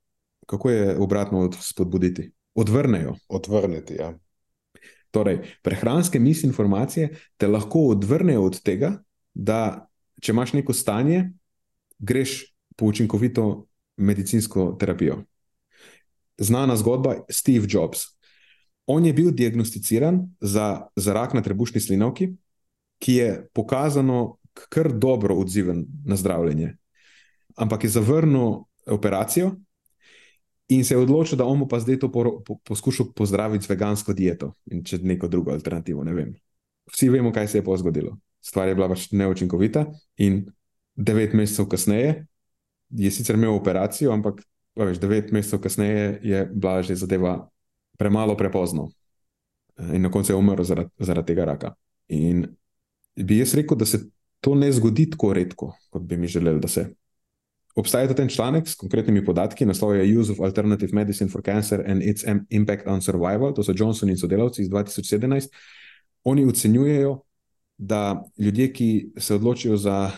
kako je obratno od spodbuditi? Odvrnejo. Odvrniti, ja. Torej, prehranske misinformacije te lahko odvrnejo od tega, da če imaš neko stanje, greš po učinkovito medicinsko terapijo. Znana zgodba Steve Jobs. On je bil diagnosticiran za, za rak na trebušni slinavki, ki je pokazano kar dobro odziven na zdravljenje. Ampak je zavrnil operacijo in se je odločil, da bomo pa zdaj to po, po, poskušal pozdraviti z vegansko dieto in če neko drugo alternativo. Vsi vemo, kaj se je pa zgodilo. Stvar je bila pač neučinkovita in devet mesecev kasneje je sicer imel operacijo, ampak veš, devet mesecev kasneje je bila že zadeva premalo prepozno in na koncu je umrl zaradi, zaradi tega raka. In bi jaz rekel, da se to ne zgodi tako redko, kot bi mi želeli, da se. Obstaja tudi en članek s konkretnimi podatki, naslov je Use of Alternative Medicine for Cancer and its Impact on Survival. To so Johnson in sodelavci iz 2017. Oni ocenjujejo, da ljudje, ki se odločijo za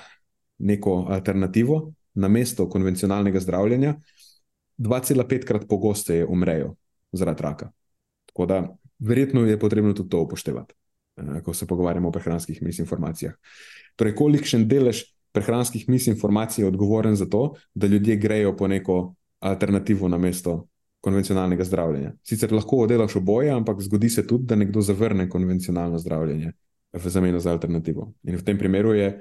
neko alternativo na mesto konvencionalnega zdravljenja, 2,5 krat pogosteje umrejo zaradi raka. Tako da verjetno je potrebno tudi to upoštevati, eh, ko se pogovarjamo o prehranskih misinformacijah. Torej, kolikšen delež prehranskih misinformacij je odgovoren za to, da ljudje grejo po neko alternativo na mesto konvencionalnega zdravljenja. Sicer lahko oddelaš oboje, ampak zgodi se tudi, da nekdo zavrne konvencionalno zdravljenje v zameno za alternativo. In v tem primeru je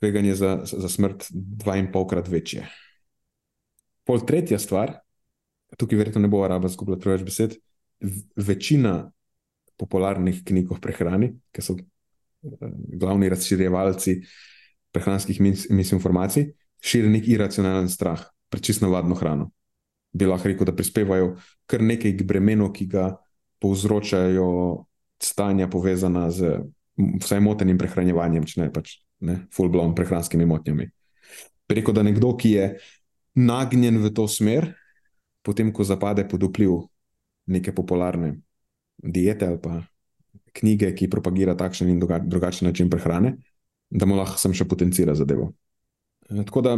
tveganje za, za smrt dva in polkrat večje. Pol tretja stvar, tukaj verjetno ne bo raba skupila preveč besed, večina popularnih knjig o prehrani, ki so glavni razširjevalci prehranskih misinformacij, širi nek iracionalen strah pred čisto navadno hrano. Bi lahko rekel, da prispevajo kar nekaj k bremenu, ki ga povzročajo stanja povezana z vsaj motenim prehranjevanjem, če ne pač ne, full-blown prehranskimi motnjami. Preko da nekdo, ki je nagnjen v to smer, potem ko zapade pod vpliv neke popularne diete ali pa knjige, ki propagira takšen in drugačen način prehrane, da mu lahko sem še potencira zadevo. E, tako da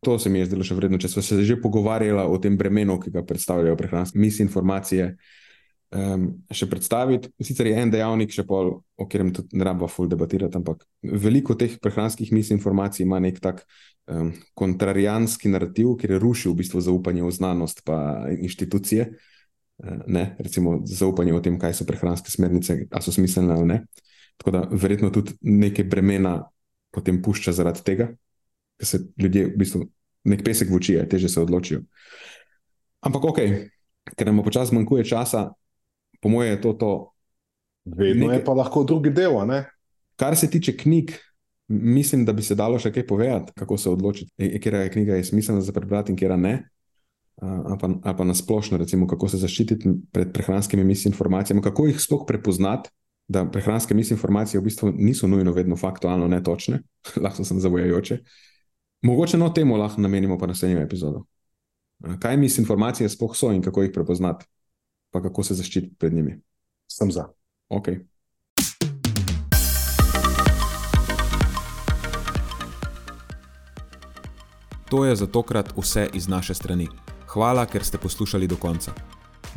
to se mi je zdelo še vredno, če smo se že pogovarjali o tem bremenu, ki ga predstavljajo prehranske misinformacije. Um, še predstaviti, sicer je en dejavnik, še pol, o katerem tudi ne rabimo ful debatirati, ampak veliko teh prehranskih misinformacij ima nek tak um, kontrarijanski narativ, ki ruši v bistvu zaupanje v znanost in inštitucije. Uh, ne, recimo zaupanje v tem, kaj so prehranske smernice, ali so smiselne ali ne. Tako da verjetno tudi nekaj bremena potem pušča zaradi tega, ker se ljudje v bistvu nek pesek v oči, teže se odločijo. Ampak ok, ker nam počasi manjkuje časa po mojem, je to. to Vedno nekaj, je pa lahko drugi del. Kar se tiče knjig, mislim, da bi se dalo še kaj povedati, kako se odločiti, e, kera je knjiga je smiselna za prebrati in kera ne. Ali pa, ali pa na splošno, recimo, kako se zaščititi pred prehranskimi misinformacijami, kako jih sploh prepoznati, da prehranske misinformacije v bistvu niso nujno vedno faktualno netočne, [LAUGHS] lahko so zavojajoče. Mogoče no temu lahko namenimo pa naslednjo epizodo. Kaj misinformacije sploh so in kako jih prepoznati? pa kako se zaščititi pred njimi. Sem za. Okay. To je za tokrat vse iz naše strani. Hvala, ker ste poslušali do konca.